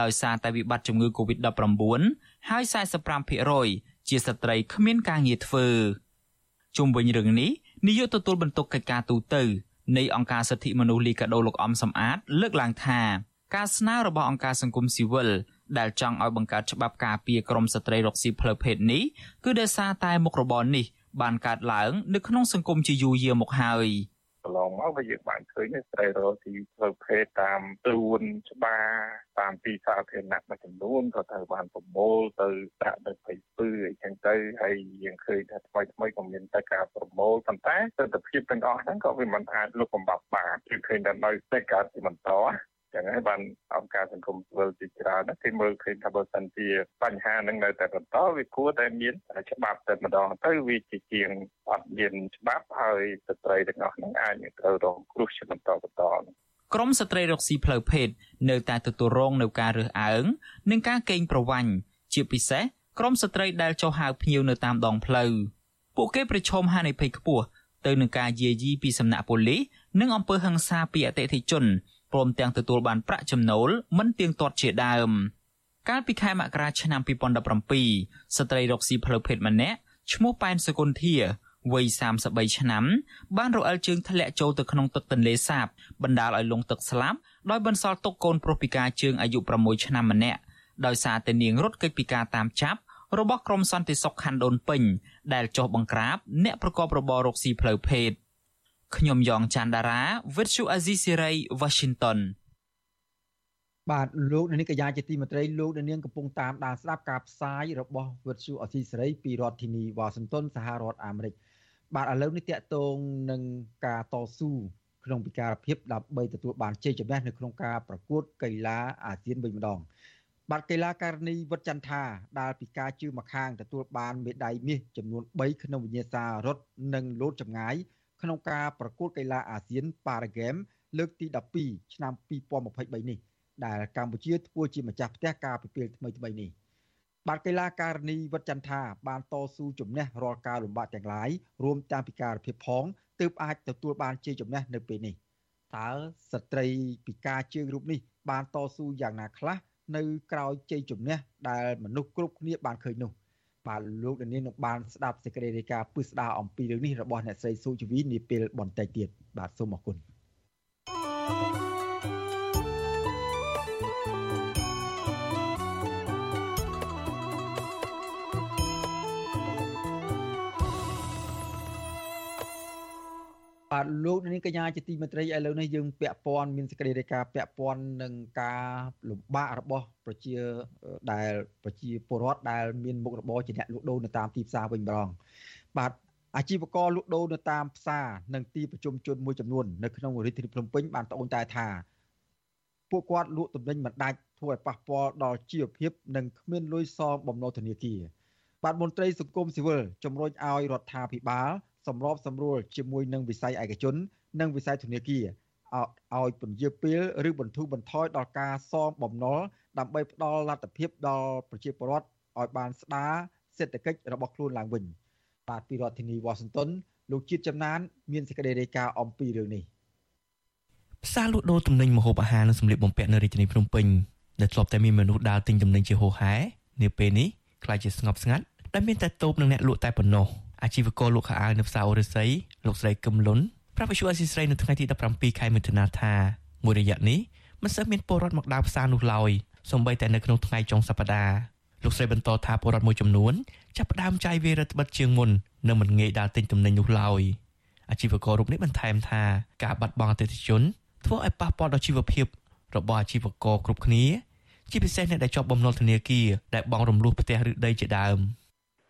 ដោយសារតែវិបត្តិជំងឺ Covid-19 ហើយ45%ជាស្ត្រីគ្មានការងារធ្វើជុំវិញរឿងនេះនាយកទទួលបន្ទុកកិច្ចការទូតទៅនៃអង្គការសិទ្ធិមនុស្សលីកាដូលោកអំសំអាត លើកឡើងថាការស្នើរបស់អង្គការសង្គមស៊ីវិលដែលចង់ឲ្យបង្កើតច្បាប់ការពារក្រុមស្ត្រីរកស៊ីផ្លូវភេទនេះគឺដោយសារតែមុខរបរនេះ បានកើតឡើងនៅក្នុងសង្គមជាយូរយារមកហើយកន្លងមកវាយើងបានឃើញស្ត្រីរកស៊ីផ្លូវភេទតាមទួនច្បារតាមទីសាធារណៈមួយចំនួនក៏ត្រូវបានប្រមូលទៅដាក់នៅផ្ទៃពឺអីចឹងទៅហើយយើងឃើញថាថ្មីថ្មីក៏មានតែការប្រមូលប៉ុន្តែទស្សនវិជ្ជាទាំងអស់ហ្នឹងក៏វាមិនអាចលុបបំបាត់បានគឺឃើញតែនៅតែកើតជាបន្ត ចឹងហើយបានអង្គការសង្គមស៊ីវិលជាច្រើនគេមើលឃើញថាបើសិនជាបញ្ហានឹងនៅតែបន្តវាគួរតែមានច្បាប់តែម្ដងទៅវាជាជាងអត់មានច្បាប់ហើយស្ត្រីទាំងអស់ហ្នឹងអាចនឹងត្រូវរងគ្រោះជាបន្តបន្តក្រមស្ត្រីរកស៊ីផ្លូវភេទនៅតែទទួលរងនៅការរើសអើងនិងការកេងប្រវ័ញ្ចជាពិសេសក្រមស្ត្រីដែលចុះហៅភ្ញៀវនៅតាមដងផ្លូវពួកគេប្រឈមហានិភ័យខ្ពស់ទៅនឹងការយាយីពីសំណាក់ប៉ូលីសនិងអំពើហិង្សាពីអតិថិជន ព្រមទាំងទទួលបានប្រាក់ចំណូលមិនទៀងទាត់ជាដើមកាលពីខែមករាឆ្នាំ2017ស្ត្រីរកស៊ីផ្លូវភេទម្នាក់ឈ្មោះប៉ែនសុគន្ធាវ័យ33ឆ្នាំ បានរអិលជើងធ្លាក់ចូលទៅក្នុងទឹកទន្លេសាបបណ្ដាលឲ្យលង់ទឹកស្លាប់ដោយបន្សល់ទុកកូនប្រុសពិការជើងអាយុ6ឆ្នាំម្នាក់ដោយសារតែនាងរត់គេចពីការតាមចាប់របស់ក្រមសន្តិសុខខណ្ឌដូនពេញដែលចុះបង្ក្រាបអ្នកប្រកបរបររកស៊ីផ្លូវភេទ ខ្ញុំយ៉ងច័ន្ទដារា Virtual Azizi Serai Washington បាទលោកនាងកញ្ញាជាទីមេត្រីលោកនាងកំពុងតាមដានស្ដាប់ការផ្សាយរបស់វិទ្យុអសីសេរីពីរដ្ឋធានីវ៉ាស៊ីនតោនសហរដ្ឋអាមេរិកបាទឥឡូវនេះតកតងនឹងការតស៊ូក្នុងពិការភាពដើម្បីទទួលបានជ័យជំនះនៅក្នុងការប្រកួតកីឡាអាស៊ានវិញម្ដងបាទកីឡាករនីវុតចន្ទថាដែលពីការជឿមកខាងទទួលបានមេដាយមាសចំនួន3ក្នុងវិញ្ញាសារត់និងលោតចម្ងាយ ក្នុងការប្រកួតកីឡាអាស៊ាន Para Games លើកទី12ឆ្នាំ2023នេះដែលកម្ពុជាធ្វើជាម្ចាស់ផ្ទះការពិពេលថ្មីថ្មីនេះបាទកីឡាករនីវុតចន្ទថាបានតស៊ូជំនះរាល់ការលំបាកទាំងឡាយរួមទាំងពិការភាពផងទើបអាចទទួលបានជ័យជំនះនៅពេលនេះតើស្ត្រីពិការជើងរូបនេះបានតស៊ូយ៉ាងណាខ្លះនៅក្រោយជ័យជំនះដែលមនុស្សគ្រប់គ្នាបានឃើញនោះ បាទលោកនាងនឹងបានស្ដាប់សេចក្តីរាយការណ៍ពិស្ដារអំពីរឿងនេះរបស់អ្នកស្រីស៊ូជីវីនាពេលបន្តិចទៀតបាទសូមអរគុណ thank you បាទលោកនាងកញ្ញាជាទីមេត្រីឥឡូវនេះយើងពាក់ព័ន្ធមានសេចក្តីរាយការណ៍ពាក់ព័ន្ធនឹងការលំបាករបស់ប្រជាដែលប្រជាពលរដ្ឋដែលមានមុខរបរជាអ្នកលក់ដូរនៅតាមទីផ្សារវិញម្ដងបាទអាជីវករលក់ដូរនៅតាមផ្សារនិងទីប្រជុំជនមួយចំនួននៅក្នុងរាជធានីភ្នំពេញបានត្អូញត្អែថាពួកគាត់លក់ទំនិញមិនដាច់ធ្វើឲ្យប៉ះពាល់ដល់ជីវភាពនិងគ្មានលុយសងបំណុលធនាគារបាទមន្ត្រីសង្គមស៊ីវិលជំរុញឲ្យរដ្ឋាភិបាល សម្របសម្រួលជាមួយនឹងវិស័យឯកជន និងវិស័យធនាគារឲ្យពន្យាពេលឬបន្ធូរបន្ថយដល់ការសងបំណុលដើម្បីផ្ដល់លទ្ធភាពដល់ប្រជាពលរដ្ឋឲ្យបានស្ដារសេដ្ឋកិច្ចរបស់ខ្លួនឡើងវិញបាទពីរដ្ឋធានីវ៉ាស៊ីនតោនលោកជាតិចំណាន មានសេចក្តីរាយការណ៍អំពីរឿងនេះផ្សារលក់ដូរទំនិញម្ហូបអាហារនិងសម្លៀកបំពាក់នៅរាជធានីភ្នំពេញដែលធ្លាប់តែមានមនុស្សដើរទិញទំនិញជាហូរហែនាពេលនេះខ្លាចជាស្ងប់ស្ងាត់ដែលមានតែតូបនិងអ្នកលក់តែប៉ុណ្ណោះ។ អាជីវករលក់ខោអាវនៅផ្សារអូរស័យលោកស្រីកឹមលុនប្រាប់វិសុអាស៊ីស្រីនៅថ្ងៃទី17ខែមិថុនាថាមួយរយៈនេះមិនសូវមានពលរដ្ឋមកដើរផ្សារនោះឡើយសូម្បីតែនៅក្នុងថ្ងៃចុងសប្តាហ៍លោកស្រីបន្តថាពលរដ្ឋមួយចំនួនចាប់ផ្ដើមចាយវាយរដ្ឋបិទជាងមុននិងមិនងាយដើរទិញទំនិញនោះឡើយអាជីវកររូបនេះបន្ថែមថាការបាត់បង់អតិថិជនធ្វើឲ្យប៉ះពាល់ដល់ជីវភាពរបស់អាជីវករគ្រប់គ្នាជាពិសេសអ្នកដែលជាប់បំណុលធនាគារដែលបង់រំលោះផ្ទះឬដីជាដើម។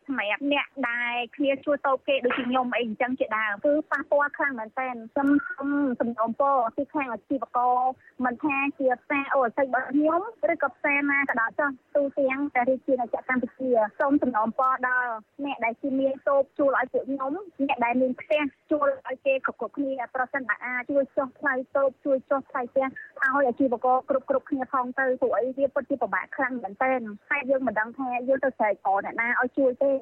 សម្រាប់អ្នកដែល គ្នាជួតតូបគេដូចជាខ្ញុំអីអញ្ចឹងជាដើមគឺប៉ះពាល់ខ្លាំងមែនទែនខ្ញុំសូមសំណូមពរពីខាងអាជីវករមិនថាជាផ្សារអូស័យរបស់ខ្ញុំឬក៏ផ្សារណាក៏ដោយចុះទូទាំងតែរាជាណាចក្រកម្ពុជាសូមសំណូមពរដល់អ្នកដែលជាមានតូបជួលឲ្យពួកខ្ញុំអ្នកដែលមានផ្ទះជួលឲ្យគេគ្រប់គ្រប់គ្នាប្រសិនបើអាចជួយចុះថ្លៃតូបជួយចុះថ្លៃផ្ទះឲ្យអាជីវករគ្រប់គ្រប់គ្នាផងទៅព្រោះអីវាពិតជាពិបាកខ្លាំងមែនទែនហើយយើងមិនដឹងថាយើងទៅស្រែកអអ្នកណាឲ្យជួយទេ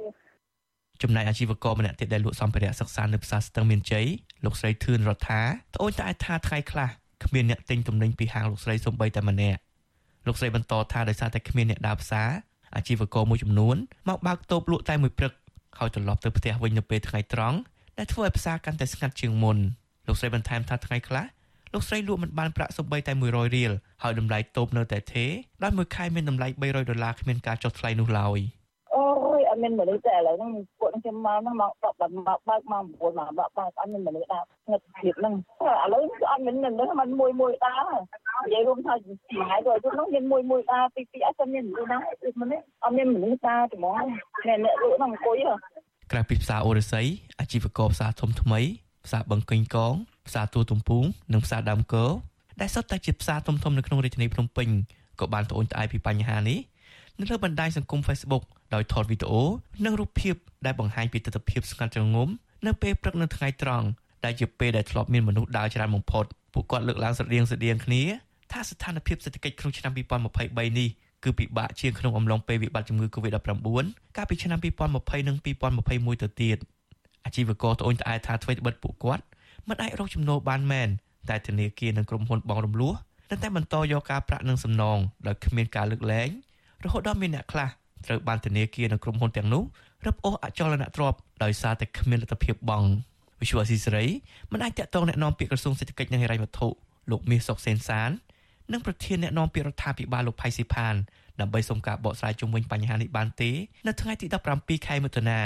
ចំណែកអាជីវករម្នាក់ទៀតដែលលក់សម្ភារៈសិក្សានៅផ្សារស្ទឹងមានជ័យលោកស្រីធឿនរដ្ឋាត្អូញត្អែថាថ្ងៃខ្លះគ្មានអ្នកទិញទំនិញពីហាងលោកស្រីសំបីតែម្នាក់លោកស្រីបន្តថាដោយសារតែគ្មានអ្នកដើរផ្សារអាជីវករមួយចំនួនមកបើកតូបលក់តែមួយព្រឹកហើយត្រឡប់ទៅផ្ទះវិញនៅពេលថ្ងៃត្រង់ដែលធ្វើឲ្យផ្សារកាន់តែស្ងាត់ជាងមុនលោកស្រីបន្ថែមថាថ្ងៃខ្លះលោកស្រីលក់មិនបានប្រាក់សំបីតែ100រៀលហើយតម្លៃតូបនៅតែទេដោយមួយខែមានតម្លៃ300ដុល្លារគ្មានការចុះថ្លៃនោះឡើយ។ ត់មានមនុស្សតែឥឡូវហ្នឹងពួកខ្ញុំមកហ្នឹងមក10ដល់មកបើកមក9មកបើកបើកអត់មានមនុស្សដើរស្ងឹតភាពហ្នឹងឥឡូវអត់មានមនុស្សมันមួយមួយដើរនិយាយរួមថាឆ្ងាយទៅទៅហ្នឹងមានមួយមួយដើរពីពីអត់មានមនុស្សដើរមិននេះអត់មានមនុស្សដើរត្មងអ្នកអ្នកលក់ហ្នឹងអង្គុយក្រៅពីផ្សារអូរស័យអាជីវករផ្សារធំថ្មីផ្សារបឹងកេងកងផ្សារទួលទំពូងនិងផ្សារដើមកោដែលសុទ្ធតែជាផ្សារធំធំនៅក្នុងរាជធានីភ្នំពេញក៏បានត្អូញត្អែពីបញ្ហានេះនៅលើបណ្ដាញសង្គម Facebook ដោយថតវីដេអូនិងរូបភាពដែលបង្ហាញពីទស្សនវិជ្ជាស្ងាត់ជ្រងំនៅពេលព្រឹកនៅថ្ងៃត្រង់ដែលជាពេលដែលធ្លាប់មានមនុស្សដើរច្រើនបំផុតពួកគាត់លើកឡើងស្រដៀងស្រដៀងគ្នាថាស្ថានភាពសេដ្ឋកិច្ចក្នុងឆ្នាំ2023នេះគឺពិបាកជាងក្នុងអំឡុងពេលវិបត្តិជំងឺ Covid-19 កាលពីឆ្នាំ2020និង2021ទៅទៀតអាជីវករត្អូញត្អែថាអ្វីត្បិតពួកគាត់មិនអាចរកចំណូលបានមែនតែធនាគារនិងក្រុមហ៊ុនបងរំលោះនៅតែបន្តយកការប្រាក់និងសំណងដោយគ្មានការលើកលែងរហូតដល់មានអ្នកខ្លះ ត្រូវបានធនាគារនិងក្រុមហ៊ុនទាំងនោះរឹបអូសអចលនទ្រព្យដោយសារតែគ្មានលទ្ធភាពបង់វិសុវអស៊ីសេរីមិនអាចតាក់ទងแนะនាំពាក្យក្រសួងសេដ្ឋកិច្ចនិងហិរញ្ញវត្ថុលោកមាសសុកសេនសាននិងប្រធានអ្នកនាំពាក្យរដ្ឋាភិបាលលោកផៃស៊ីផានដើម្បីសុំការបកស្រាយជុំវិញបញ្ហានេះបានទេនៅថ្ងៃទី17ខែមិថុនា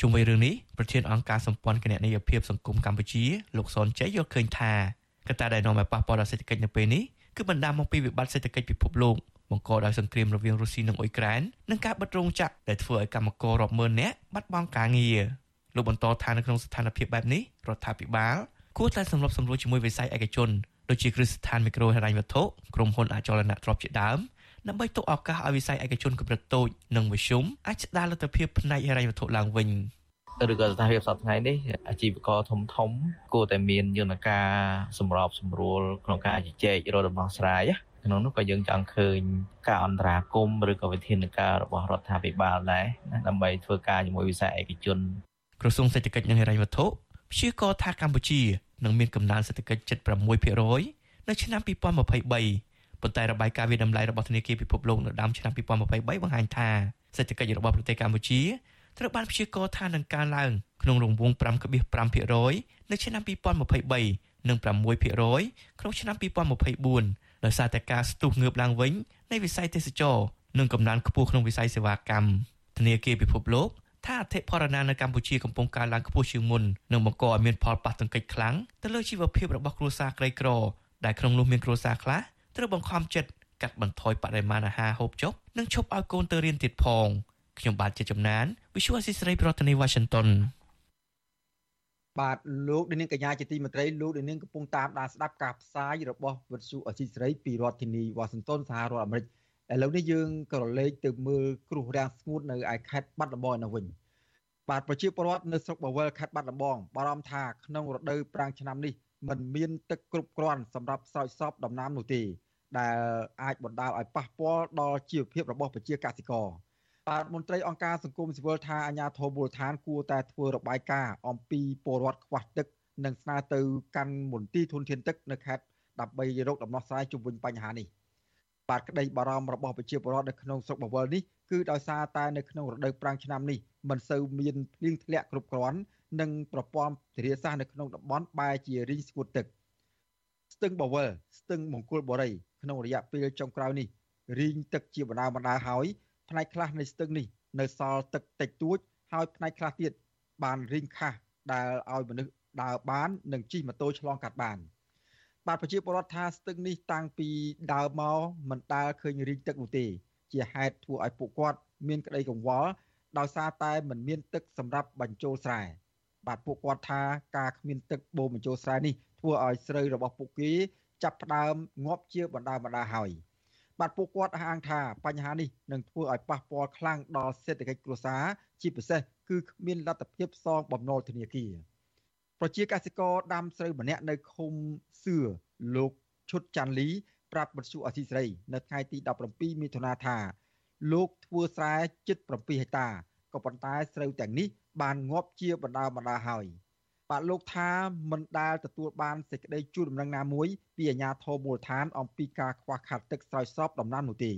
ជុំវិញរឿងនេះប្រធានអង្គការសម្ព័ន្ធគណនេយ្យភាពសង្គមកម្ពុជាលោកសនជ័យយល់ឃើញថាកត្តាដែលនាំឲ្យប៉ះពាល់ដល់សេដ្ឋកិច្ចនៅពេលនេះគឺបណ្ដាលមកពីវិបត្តិសេដ្ឋកិច្ចពិភពលោក បង្កដោយសង្គ្រាមរវាងរុស្ស៊ីនិងអ៊ុយក្រែននិងការបិទរោងចក្រដែលធ្វើឲ្យកម្មកររាប់ម៉ឺននាក់បាត់បង់ការងារលោកបន្តថានៅក្នុងស្ថានភាពបែបនេះរដ្ឋាភិបាលគួរតែសម្របសម្រួលជាមួយវិស័យឯកជនដូចជាគ្រឹះស្ថានមីក្រូហិរញ្ញវត្ថុក្រុមហ៊ុនអចលនទ្រព្យជាដើមដើម្បីទុកឱកាសឲ្យវិស័យឯកជនកម្រិតតូចនិងមធ្យមអាចស្ដារលទ្ធភាពផ្នែកហិរញ្ញវត្ថុឡើងវិញឬក៏ស្ថានភាពសប្តាហ៍នេះអាជីវករធំធំគួរតែមានយន្តការសម្របសម្រួលក្នុងការជជែករកដំណោះស្រាយ ក្នុងនោះក៏យើងចង់ឃើញការអន្តរាគមឬក៏វិធានការរបស់រដ្ឋាភិបាលដែរណាដើម្បីធ្វើការជាមួយវិស័យឯកជនក្រសួងសេដ្ឋកិច្ចនិងហិរញ្ញវត្ថុព្យាករថាកម្ពុជានឹងមានកំណើនសេដ្ឋកិច្ច7.6%នៅឆ្នាំ2023ប៉ុន្តែរបាយការណ៍វិតម្លៃរបស់ធនាគារពិភពលោកនៅដើមឆ្នាំ2023បង្ហាញថាសេដ្ឋកិច្ចរបស់ប្រទេសកម្ពុជាត្រូវបានព្យាករណ៍ថានឹងកើនឡើងក្នុងរង្វង់5.5%នៅឆ្នាំ2023និង6%ក្នុងឆ្នាំ2024 ដោយសារតែការស្ទុះងើបឡើងវិញនៃវិស័យទេសចរនិងកំណើនខ្ពស់ក្នុងវិស័យសេវាកម្មធនាគារពិភពលោកថាអធិបរណានៅកម្ពុជាកំពុងកើនឡើងខ្ពស់ជាងមុននិងបង្កឲ្យមានផលប៉ះទង្គិចខ្លាំងទៅលើជីវភាពរបស់គ្រួសារក្រីក្រដែលក្នុងនោះមានគ្រួសារខ្លះត្រូវបង្ខំចិត្តកាត់បន្ថយបរិមាណអាហារហូបចុកនិងឈប់ឲ្យកូនទៅរៀនទៀតផងខ្ញុំបាទជាចំណាន Visual Assisray ប្រធានាទី Washington បាទលោកនាងកញ្ញាជាទីមេត្រីលោកនាងកំពុងតាមដានស្ដាប់ការផ្សាយរបស់វិទ្យុអសីស្រីពីរដ្ឋធានីវ៉ាស៊ីនតោនសហរដ្ឋអាមេរិកឥឡូវនេះយើងក៏រលេខទៅមើលគ្រោះរាំងស្ងួតនៅឯខេត្តបាត់ដំបងនៅវិញបាទប្រជាពលរដ្ឋនៅស្រុកបវលខេត្តបាត់ដំបងបារម្ភថាក្នុងរដូវប្រាំងឆ្នាំនេះមិនមានទឹកគ្រប់គ្រាន់សម្រាប់ស្រោចស្រពដំណាំនោះទេដែលអាចបណ្ដាលឲ្យប៉ះពាល់ដល់ជីវភាពរបស់ប្រជាកសិករ បាទមន្ត្រីអង្គការសង្គមស៊ីវិលថាអាជ្ញាធរមូលដ្ឋានគួរតែធ្វើរបាយការណ៍អំពីពលរដ្ឋខ្វះទឹកនិងស្នើទៅកាន់មន្ទីរធនធានទឹកនៅខេត្តដើម្បីរកដំណោះស្រាយជុំវិញបញ្ហានេះបាទក្តីបារម្ភរបស់ប្រជាពលរដ្ឋនៅក្នុងស្រុកបវលនេះគឺដោយសារតែនៅក្នុងរដូវប្រាំងឆ្នាំនេះមិនសូវមានភ្លៀងធ្លាក់គ្រប់គ្រាន់និងប្រព័ន្ធធារាសាស្ត្រនៅក្នុងតំបន់បែរជារីងស្ងួតទឹកស្ទឹងបវលស្ទឹងមង្គលបុរីក្នុងរយៈពេលចុងក្រោយនេះរីងទឹកជាបណ្ដាបណ្ដាហើយ ផ្នែកខ្លះនៃស្ទឹងនេះនៅសល់ទឹកតិចតួចហើយផ្នែកខ្លះទៀតបានរីងខាស់ដែលឲ្យមនុស្សដើរបាននិងជិះម៉ូតូឆ្លងកាត់បានបាទប្រជាពលរដ្ឋថាស្ទឹងនេះតាំងពីដើមមកមិនដែលឃើញរីងទឹកនោះទេ ជាហេតុធ្វើឲ្យពួកគាត់មានក្តីកង្វល់ដោយសារតែមិនមានទឹកសម្រាប់បញ្ចូលស្រែបាទពួកគាត់ថាការគ្មានទឹកបូមបញ្ចូលស្រែនេះធ្វើឲ្យស្រូវរបស់ពួកគេចាប់ផ្ដើមងាប់ជាបណ្ដាបណ្ដាហើយ បាទពួកគាត់អះអាងថាបញ្ហានេះនឹងធ្វើឲ្យប៉ះពាល់ខ្លាំងដល់សេដ្ឋកិច្ចគ្រួសារជាពិសេសគឺគ្មានលទ្ធភាពសងបំណុលធនាគារប្រជាកសិករដាំស្រូវម្នាក់នៅឃុំសឿលោកឈុតចាន់លីប្រាប់បទសុអសីសេរីនៅថ្ងៃទី17មិថុនាថាលោកធ្វើស្រែជិត7ហិកតាក៏ប៉ុន្តែស្រូវទាំងនេះបានងាប់ជាបណ្ដាបណ្ដាហើយ បាទលោកថាមិនដែលទទួលបានសេចក្តីជួលដំណឹងណាមួយពីអាជ្ញាធរមូលដ្ឋានអំពីការខ្វះខាតទឹកស្រោចស្រពដំណាំនោះទេ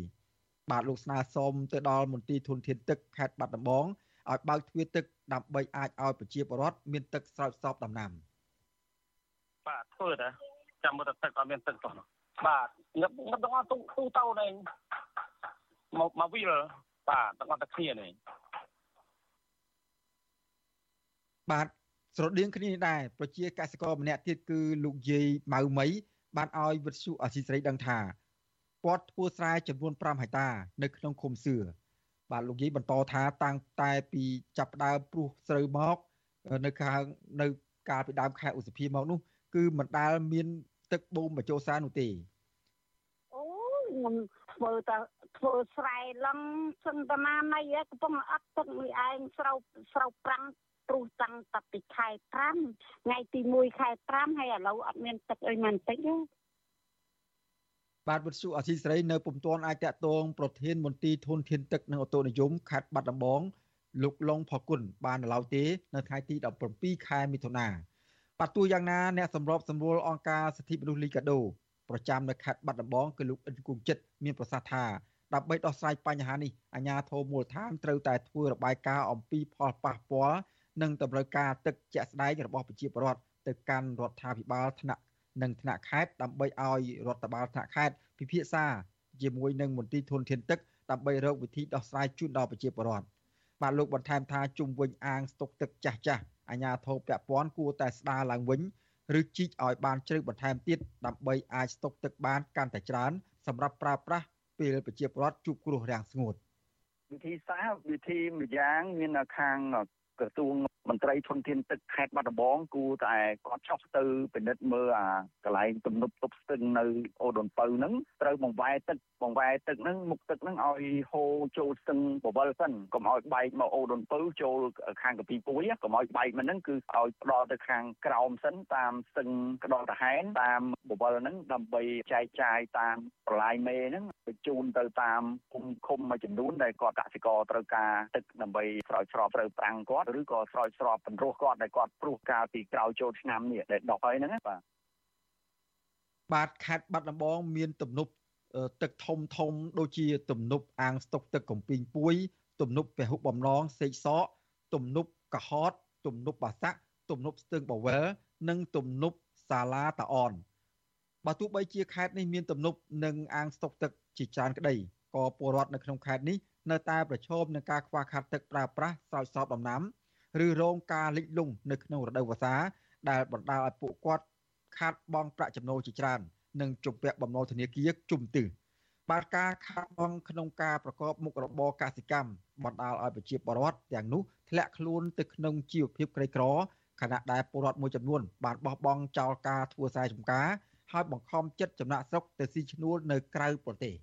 បាទលោកស្នើសុំទៅដល់មន្ទីរធនធានទឹកខេត្តបាត់ដំបងឲ្យបើកទ្វារទឹកដើម្បីអាចឲ្យប្រជាពលរដ្ឋមានទឹកស្រោចស្រពដំណាំបាទធ្វើតែចាំមើលទឹកអត់មានទឹកតោះបាទងឹតងឹតទាំងអស់ទូទូទៅនេះមកមកវិលបាទទាំងអស់តែគ្នានេះបាទ ស្រដៀងគ្នានេះដែរប្រជាកសិករម្នាក់ទៀតគឺលោកយាយម៉ៅមីបានឲ្យវិទ្យុអសីស្រីដឹងថាគាត់ធ្វើស្រែចំនួន5ហិកតានៅក្នុងឃុំសឿបាទលោកយាយបន្តថាតាំងតែពីចាប់ផ្ដើមព្រុះស្រូវមកនៅខាងនៅកាលពីដើមខែឧសភាមកនោះ គឺមិនដែលមាន ទឹកបូមបញ្ចូលសារនោះទេអូខ្ញុំធ្វើតែធ្វើស្រែឡំសន្តានាណៃកំពុងអត់ទឹកមួយឯងស្រូវស្រូវប្រាំង ព្រុសតាំងតាពីខែ5ថ្ងៃទី1ខែ5ហើយឥឡូវអត់មានទឹកអីមិនតិចទេបាទវិទ្យុអសីសេរីនៅពុំទាន់អាចតកតងប្រធានមន្ទីរធនធានទឹកនិងអូតូនិយមខេត្តបាត់ដំបងលោកឡុងផគុណបាននៅឡើយទេនៅថ្ងៃទី17ខែមិថុនាបបាទទោះយ៉ាងណាអ្នកសម្របសម្រួលអង្គការសិទ្ធិមនុស្សលីកាដូប្រចាំនៅខេត្តបាត់ដំបងគឺលោកអិនគង្គចិត្តមានប្រសាសន៍ថាដើម្បីដោះស្រាយបញ្ហានេះអាជ្ញាធរមូលដ្ឋានត្រូវតែធ្វើរបាយការណ៍អំពីផលប៉ះពាល់ និងតម្រូវការទឹកជាក់ស្ដែងរបស់ប្រជាពលរដ្ឋទៅកាន់រដ្ឋាភិបាលថ្នាក់និងថ្នាក់ខេត្តដើម្បីឲ្យរដ្ឋបាលថ្នាក់ខេត្តពិភាក្សាជាមួយនឹងមន្ទីរធនធានទឹកដើម្បីរកវិធីដោះស្រាយជូនដល់ប្រជាពលរដ្ឋបាទលោកបន្ថែមថាជុំវិញអាងស្តុកទឹកចាស់ចាស់អាជ្ញាធរពាក់ព័ន្ធគួរតែស្ដារឡើងវិញឬជីកឲ្យបានជ្រៅបន្ថែមទៀតដើម្បីអាចស្តុកទឹកបានកាន់តែច្រើនសម្រាប់ប្រើប្រាស់ពេលប្រជាពលរដ្ឋជួបគ្រោះរាំងស្ងួតវិធីសាស្ត្រវិធីម្យ៉ាងមានខាង ក្រសួង មន្ត្រីធនធានទឹកខេត្តបាត់ដំបងគួរតែគាត់ចុះទៅពិនិត្យមើលអាកន្លែងទំនប់ទប់ស្ទឹងនៅអូដនពៅហ្នឹងត្រូវបង្វែរទឹកបង្វែរទឹកហ្នឹងមុខទឹកហ្នឹងឲ្យហូរចូលស្ទឹងបវលសិនកុំឲ្យបែកមកអូដនពៅចូលខាងកពីពួយកុំឲ្យបែកមកហ្នឹងគឺឲ្យផ្ដល់ទៅខាងក្រោមសិនតាមស្ទឹងក្តោតាហែនតាមបវលហ្នឹងដើម្បីចែកចាយតាមប្រឡាយមេហ្នឹងបញ្ជូនទៅតាមគុំឃុំមួយចំនួនដែលគាត់កសិករត្រូវការទឹកដើម្បីស្រោចស្រពត្រូវប្រាំងគាត់ឬក៏ស្រោចស្រពបន្ទោសគាត់ដែលគាត់ព្រោះកាលពីក្រោយចូលឆ្នាំនេះដែលដកហើយហ្នឹងបាទបាទខេត្តបាត់ដំបងមានទំនប់ទឹកធំធំដូចជាទំនប់អាងស្តុកទឹកកំពីងពួយ ទំនប់ពហុបំណងសេកសកទំនប់កហត ទំនប់បាសាក់ទំនប់ស្ទឹងបវលនិងទំនប់សាឡាតាអនបើទោះបីជាខេត្តនេះមានទំនប់និងអាងស្តុកទឹកជាច្រើនក្តីក៏ពលរដ្ឋនៅក្នុងខេត្តនេះនៅតែប្រឈមនឹងការខ្វះខាតទឹកប្រើប្រាស់ស្រោចស្រពដំណាំ ឬរងការលិចលង់នៅក្នុងរដូវវស្សាដែលបណ្ដាលឲ្យពួកគាត់ខាតបង់ប្រាក់ចំណូលជាច្រើននិងជំពាក់បំណុលធនាគារជុំទិសបាទការខាតបង់ក្នុងការប្រកបមុខរបរកសិកម្មបណ្ដាលឲ្យប្រជាពលរដ្ឋទាំងនោះធ្លាក់ខ្លួនទៅក្នុងជីវភាពក្រីក្រខណៈដែលពលរដ្ឋមួយចំនួនបានបោះបង់ចោលការធ្វើស្រែចម្ការហើយបង្ខំចិត្តចំណាក់ស្រុកទៅស៊ីឈ្នួលនៅក្រៅប្រទេស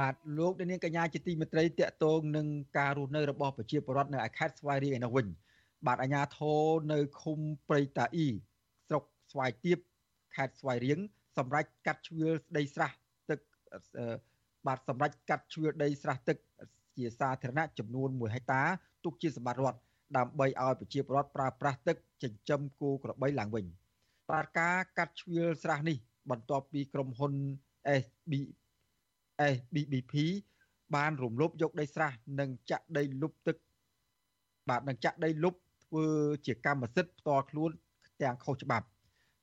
បាទលោកនាងកញ្ញាជាទីមេត្រីតកតងនឹងការរស់នៅរបស់ប្រជាពលរដ្ឋនៅឯខេត្តស្វាយរៀងឯនោះវិញបាទអាជ្ញាធរនៅឃុំព្រៃតាអ៊ីស្រុកស្វាយទៀបខេត្តស្វាយរៀងសម្រាប់កាត់ជ្រឿដីស្រះទឹកបាទសម្រាប់កាត់ជ្រឿដីស្រះទឹកជាសាធារណៈចំនួន1ហិកតាទុកជាសម្បត្តិរដ្ឋដើម្បីឲ្យប្រជាពលរដ្ឋប្រើប្រាស់ទឹកចិញ្ចឹមគោក្របីឡើងវិញបាទការកាត់ជ្រឿស្រះនេះបន្ទាប់ពីក្រុមហ៊ុន SB SBBP បានរំលោភយកដីស្រះនិងចាក់ដីលុបទឹក បាទនិងចាក់ដីលុបធ្វើជាកម្មសិទ្ធិផ្ទាល់ខ្លួនទាំងខុសច្បាប់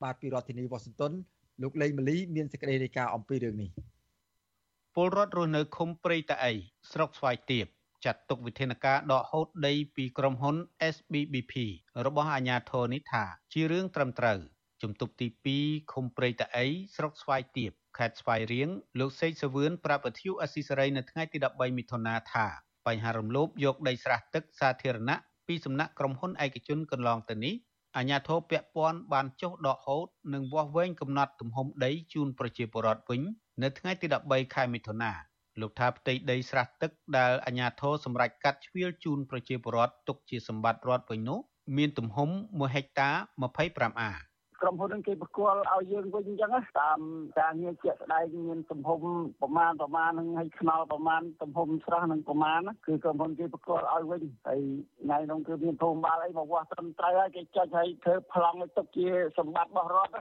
បាទពីរដ្ឋធានីវ៉ាស៊ីនតោនលោកលេងម៉ាលីមានសេចក្តីរាយការណ៍អំពីរឿងនេះពលរដ្ឋរស់នៅឃុំព្រៃតាអីស្រុកស្វាយទៀបចាត់ទុកវិធានការដកហូតដីពីក្រុមហ៊ុន SBBP របស់អាជ្ញាធរនេះថា ជារឿងត្រឹមត្រូវជំទប់ទី2ឃុំព្រៃតាអីស្រុកស្វាយទៀប ខេត្តស្វាយរៀងលោកសេកសវឿនប្រាប់វិទ្យុអស៊ីសេរីនៅថ្ងៃទី13មិថុនាថាបញ្ហារំលោភយកដីស្រះទឹកសាធារណៈពីសំណាក់ក្រុមហ៊ុនឯកជនកន្លងទៅនេះអាជ្ញាធរពាក់ព័ន្ធបានចុះដកហូតនិងវាស់វែងកំណត់ទំហំដីជូនប្រជាពលរដ្ឋវិញនៅថ្ងៃទី13ខែមិថុនាលោកថាផ្ទៃដីស្រះទឹកដែលអាជ្ញាធរសម្រេចកាត់ជ្រៀលជូនប្រជាពលរដ្ឋទុកជាសម្បត្តិរដ្ឋវិញនោះមានទំហំ1ហិកតា25អា ក្រុមហ៊ុននឹងគេប្រគល់ឲ្យយើងវិញអញ្ចឹងតាមការងារជាក់ស្ដែងមានទំហំប្រមាណប្រមាណនឹងឲ្យខ្នល់ប្រមាណទំហំស្រះនឹងប្រមាណគឺក្រុមហ៊ុនគេប្រគល់ឲ្យវិញហើយថ្ងៃនោះគឺមានធំបាលអីមកវាស់ត្រឹមត្រូវហើយគេចុចឲ្យធ្វើប្លង់ឲ្យទុកជាសម្បត្តិរបស់រដ្ឋ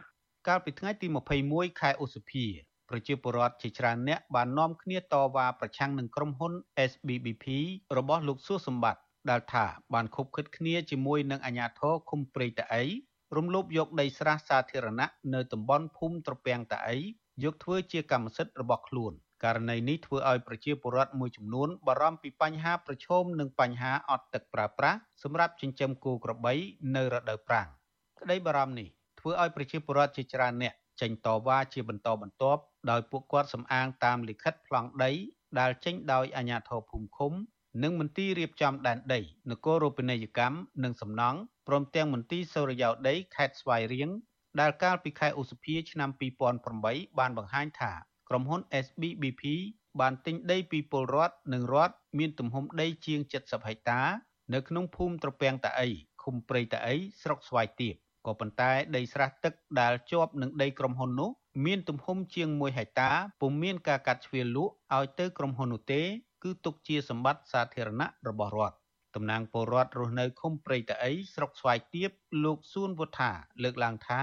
កាលពីថ្ងៃទី21ខែឧសភាប្រជាពលរដ្ឋជាច្រើនអ្នកបាននាំគ្នាតវ៉ាប្រឆាំងនឹងក្រុមហ៊ុន SBBP របស់លោកសួសម្បត្តិដែលថាបានខົບខិតគ្នាជាមួយនឹងអាជ្ញាធរឃុំព្រៃតាអី រំលោភយកដីស្រះសាធារណៈនៅតំបន់ភូមិត្រពាំងតាអីយកធ្វើជាកម្មសិទ្ធិរបស់ខ្លួនករណីនេះធ្វើឲ្យប្រជាពលរដ្ឋមួយចំនួនបារម្ភពីបញ្ហាប្រឈមនិងបញ្ហាអត់ទឹកប្រើប្រាស់សម្រាប់ចិញ្ចឹមគោក្របីនៅរដូវប្រាំងក្តីបារម្ភនេះធ្វើឲ្យប្រជាពលរដ្ឋជាច្រើនអ្នកចេញតវ៉ាជាបន្តបន្ទាប់ដោយពួកគាត់សំអាងតាមលិខិតប្លង់ដីដែលចេញដោយអាជ្ញាធរភូមិឃុំ និងមន្ទីររៀបចំដែនដីនគររូបនីយកម្មនិងសំណង់ព្រមទាំងមន្ទីរសូរិយោដីខេត្តស្វាយរៀងដែលកាលពីខែឧសភាឆ្នាំ2008បានបង្ហាញថាក្រុមហ៊ុន SBBP បានទិញដីពីពលរដ្ឋនិងរដ្ឋមានទំហំដីជាង70ហិកតា នៅក្នុងភូមិត្រពាំងតាអីឃុំព្រៃតាអីស្រុកស្វាយទៀបក៏ប៉ុន្តែដីស្រះទឹកដែលជាប់នឹងដីក្រុមហ៊ុននោះមានទំហំជាង1ហិកតាពុំមានការកាត់ជ្រៀលលក់ឲ្យទៅក្រុមហ៊ុននោះទេ គឺទុកជាសម្បត្តិសាធារណៈរបស់រដ្ឋតំណាងពលរដ្ឋរស់នៅឃុំព្រៃតាអីស្រុកស្វាយទៀបលោកសួនវុធាលើកឡើងថា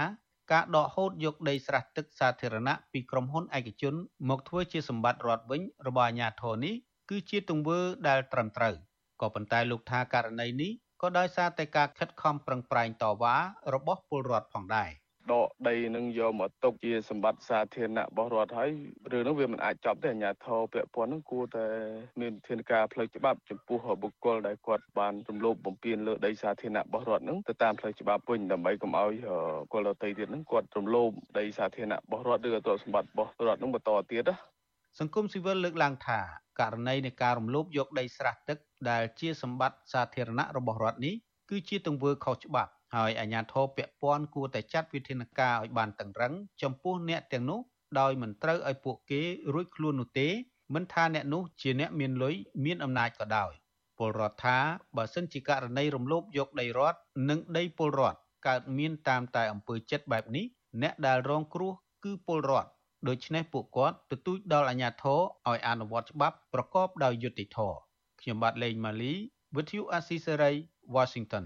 ការដកហូតយកដីស្រះទឹកសាធារណៈពីក្រុមហ៊ុនឯកជន មកធ្វើជាសម្បត្តិរដ្ឋវិញរបស់អាជ្ញាធរនេះគឺជាទង្វើដែលត្រឹមត្រូវក៏ប៉ុន្តែលោកថាករណីនេះក៏ដោយសារតែការខិតខំប្រឹងប្រែងតវ៉ារបស់ពលរដ្ឋផងដែរ។ ដកដីនឹងយកមកទុកជាសម្បត្តិសាធារណៈរបស់រដ្ឋហើយរឿងនោះវាមិនអាចចប់ទេអាជ្ញាធរពាក់ព័ន្ធនឹងគួរតែមានវិធានការផ្លូវច្បាប់ចំពោះបុគ្គលដែលគាត់បានរំលោភបំពានលើដីសាធារណៈរបស់រដ្ឋនឹងទៅតាមផ្លូវច្បាប់វិញដើម្បីកុំឲ្យបុគ្គលដទៃទៀតនឹងគាត់រំលោភដីសាធារណៈរបស់រដ្ឋឬក៏ទ្រព្យសម្បត្តិរបស់រដ្ឋនឹងបន្តទៀតណាសង្គមស៊ីវិលលើកឡើងថាករណីនៃការរំលោភយកដីស្រះទឹកដែលជាសម្បត្តិសាធារណៈរបស់រដ្ឋនេះគឺជាទង្វើខុសច្បាប់ ហើយអាជ្ញាធរពាក់ព័ន្ធគួរតែចាត់វិធានការឲ្យបានតឹងរឹងចំពោះអ្នកទាំងនោះដោយមិនត្រូវឲ្យពួកគេរួចខ្លួននោះទេមិនថាអ្នកនោះជាអ្នកមានលុយមានអំណាចក៏ដោយពលរដ្ឋថាបើសិនជាករណីរំលោភយកដីរដ្ឋនិងដីពលរដ្ឋកើតមានតាមតែអំពើចិត្តបែបនេះអ្នកដែលរងគ្រោះគឺពលរដ្ឋដូច្នេះពួកគាត់ទទូចដល់អាជ្ញាធរឲ្យអនុវត្តច្បាប់ប្រកបដោយយុត្តិធម៌ខ្ញុំបាទលេងម៉ាលី With you Asisari Washington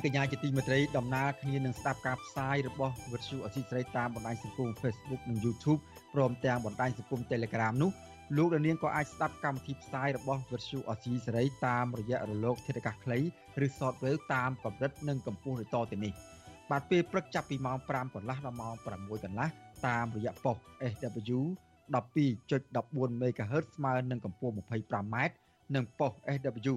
នាងកញ្ញាជាទីមេត្រីដំណើរគ្នានឹងស្ដាប់ការផ្សាយរបស់វិទ្យុអសីស្រីតាមបណ្ដាញសង្គម Facebook និង YouTube ព្រមទាំងបណ្ដាញសង្គម Telegram នោះលោកនាងក៏អាចស្ដាប់កម្មវិធីផ្សាយរបស់វិទ្យុអសីស្រីតាមរយៈរលកធាតុអាកាសខ្លីឬ Shortwave តាមកម្រិតនិងកម្ពស់ដូចតទៅនេះបាទពេលព្រឹកចាប់ពីម៉ោង5កន្លះដល់ម៉ោង6កន្លះតាមរយៈប៉ុស SW 12.14 MHz ស្មើនឹងកម្ពស់ 25m និងប៉ុស SW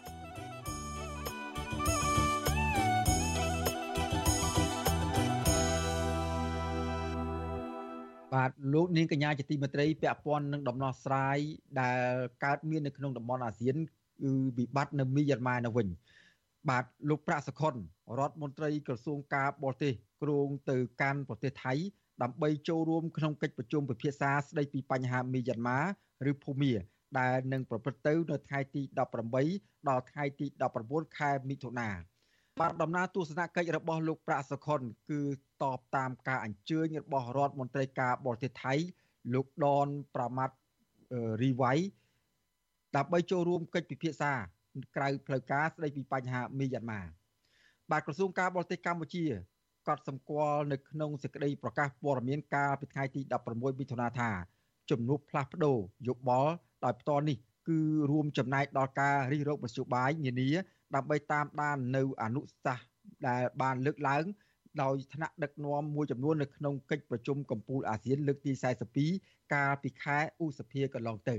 បាទលោកនាងកញ្ញាជាទីមេត្រីពាក់ព័ន្ធនឹងដំណោះស្រាយដែលកើតមាននៅក្នុងតំបន់អាស៊ានគឺវិបត្តិនៅមីយ៉ាន់ម៉ានៅវិញ បាទលោកប្រាក់សខុនរដ្ឋមន្ត្រីក្រសួងការបរទេសគ្រងទៅកាន់ប្រទេសថៃ ដើម្បីចូលរួមក្នុងកិច្ចប្រជុំពិភាក្សាស្ដីពីបញ្ហាមីយ៉ាន់ម៉ាឬភូមាដែលនឹងប្រព្រឹត្តទៅនៅថ្ងៃទី18ដល់ថ្ងៃទី19ខែមិថុនា បាទដំណើរទស្សនកិច្ចរបស់លោកប្រាក់សុខុនគឺតបតាមការអញ្ជើញរបស់រដ្ឋមន្ត្រីការបរទេសថៃ លោកដនប្រមាត់រីវៃដើម្បីចូលរួមកិច្ចពិភាក្សាក្រៅផ្លូវការស្ដីពីបញ្ហាមីយ៉ាន់ម៉ាបាទក្រសួងការបរទេសកម្ពុជាកត់សម្គាល់នៅក្នុងសេចក្តីប្រកាសព័ត៌មានកាលពីថ្ងៃទី16មិថុនាថាជំនួបផ្លាស់ប្ដូរយោបល់ដោយផ្ទាល់នេះគឺរួមចំណែកដល់ការរិះរោបមធ្យោបាយនានា ដើម្បីតាមដាននៅអនុសាសន៍ដែលបានលើកឡើងដោយថ្នាក់ដឹកនាំមួយចំនួននៅក្នុងកិច្ចប្រជុំកំពូលអាស៊ានលើកទី42កាលពីខែឧសភាកន្លងទៅ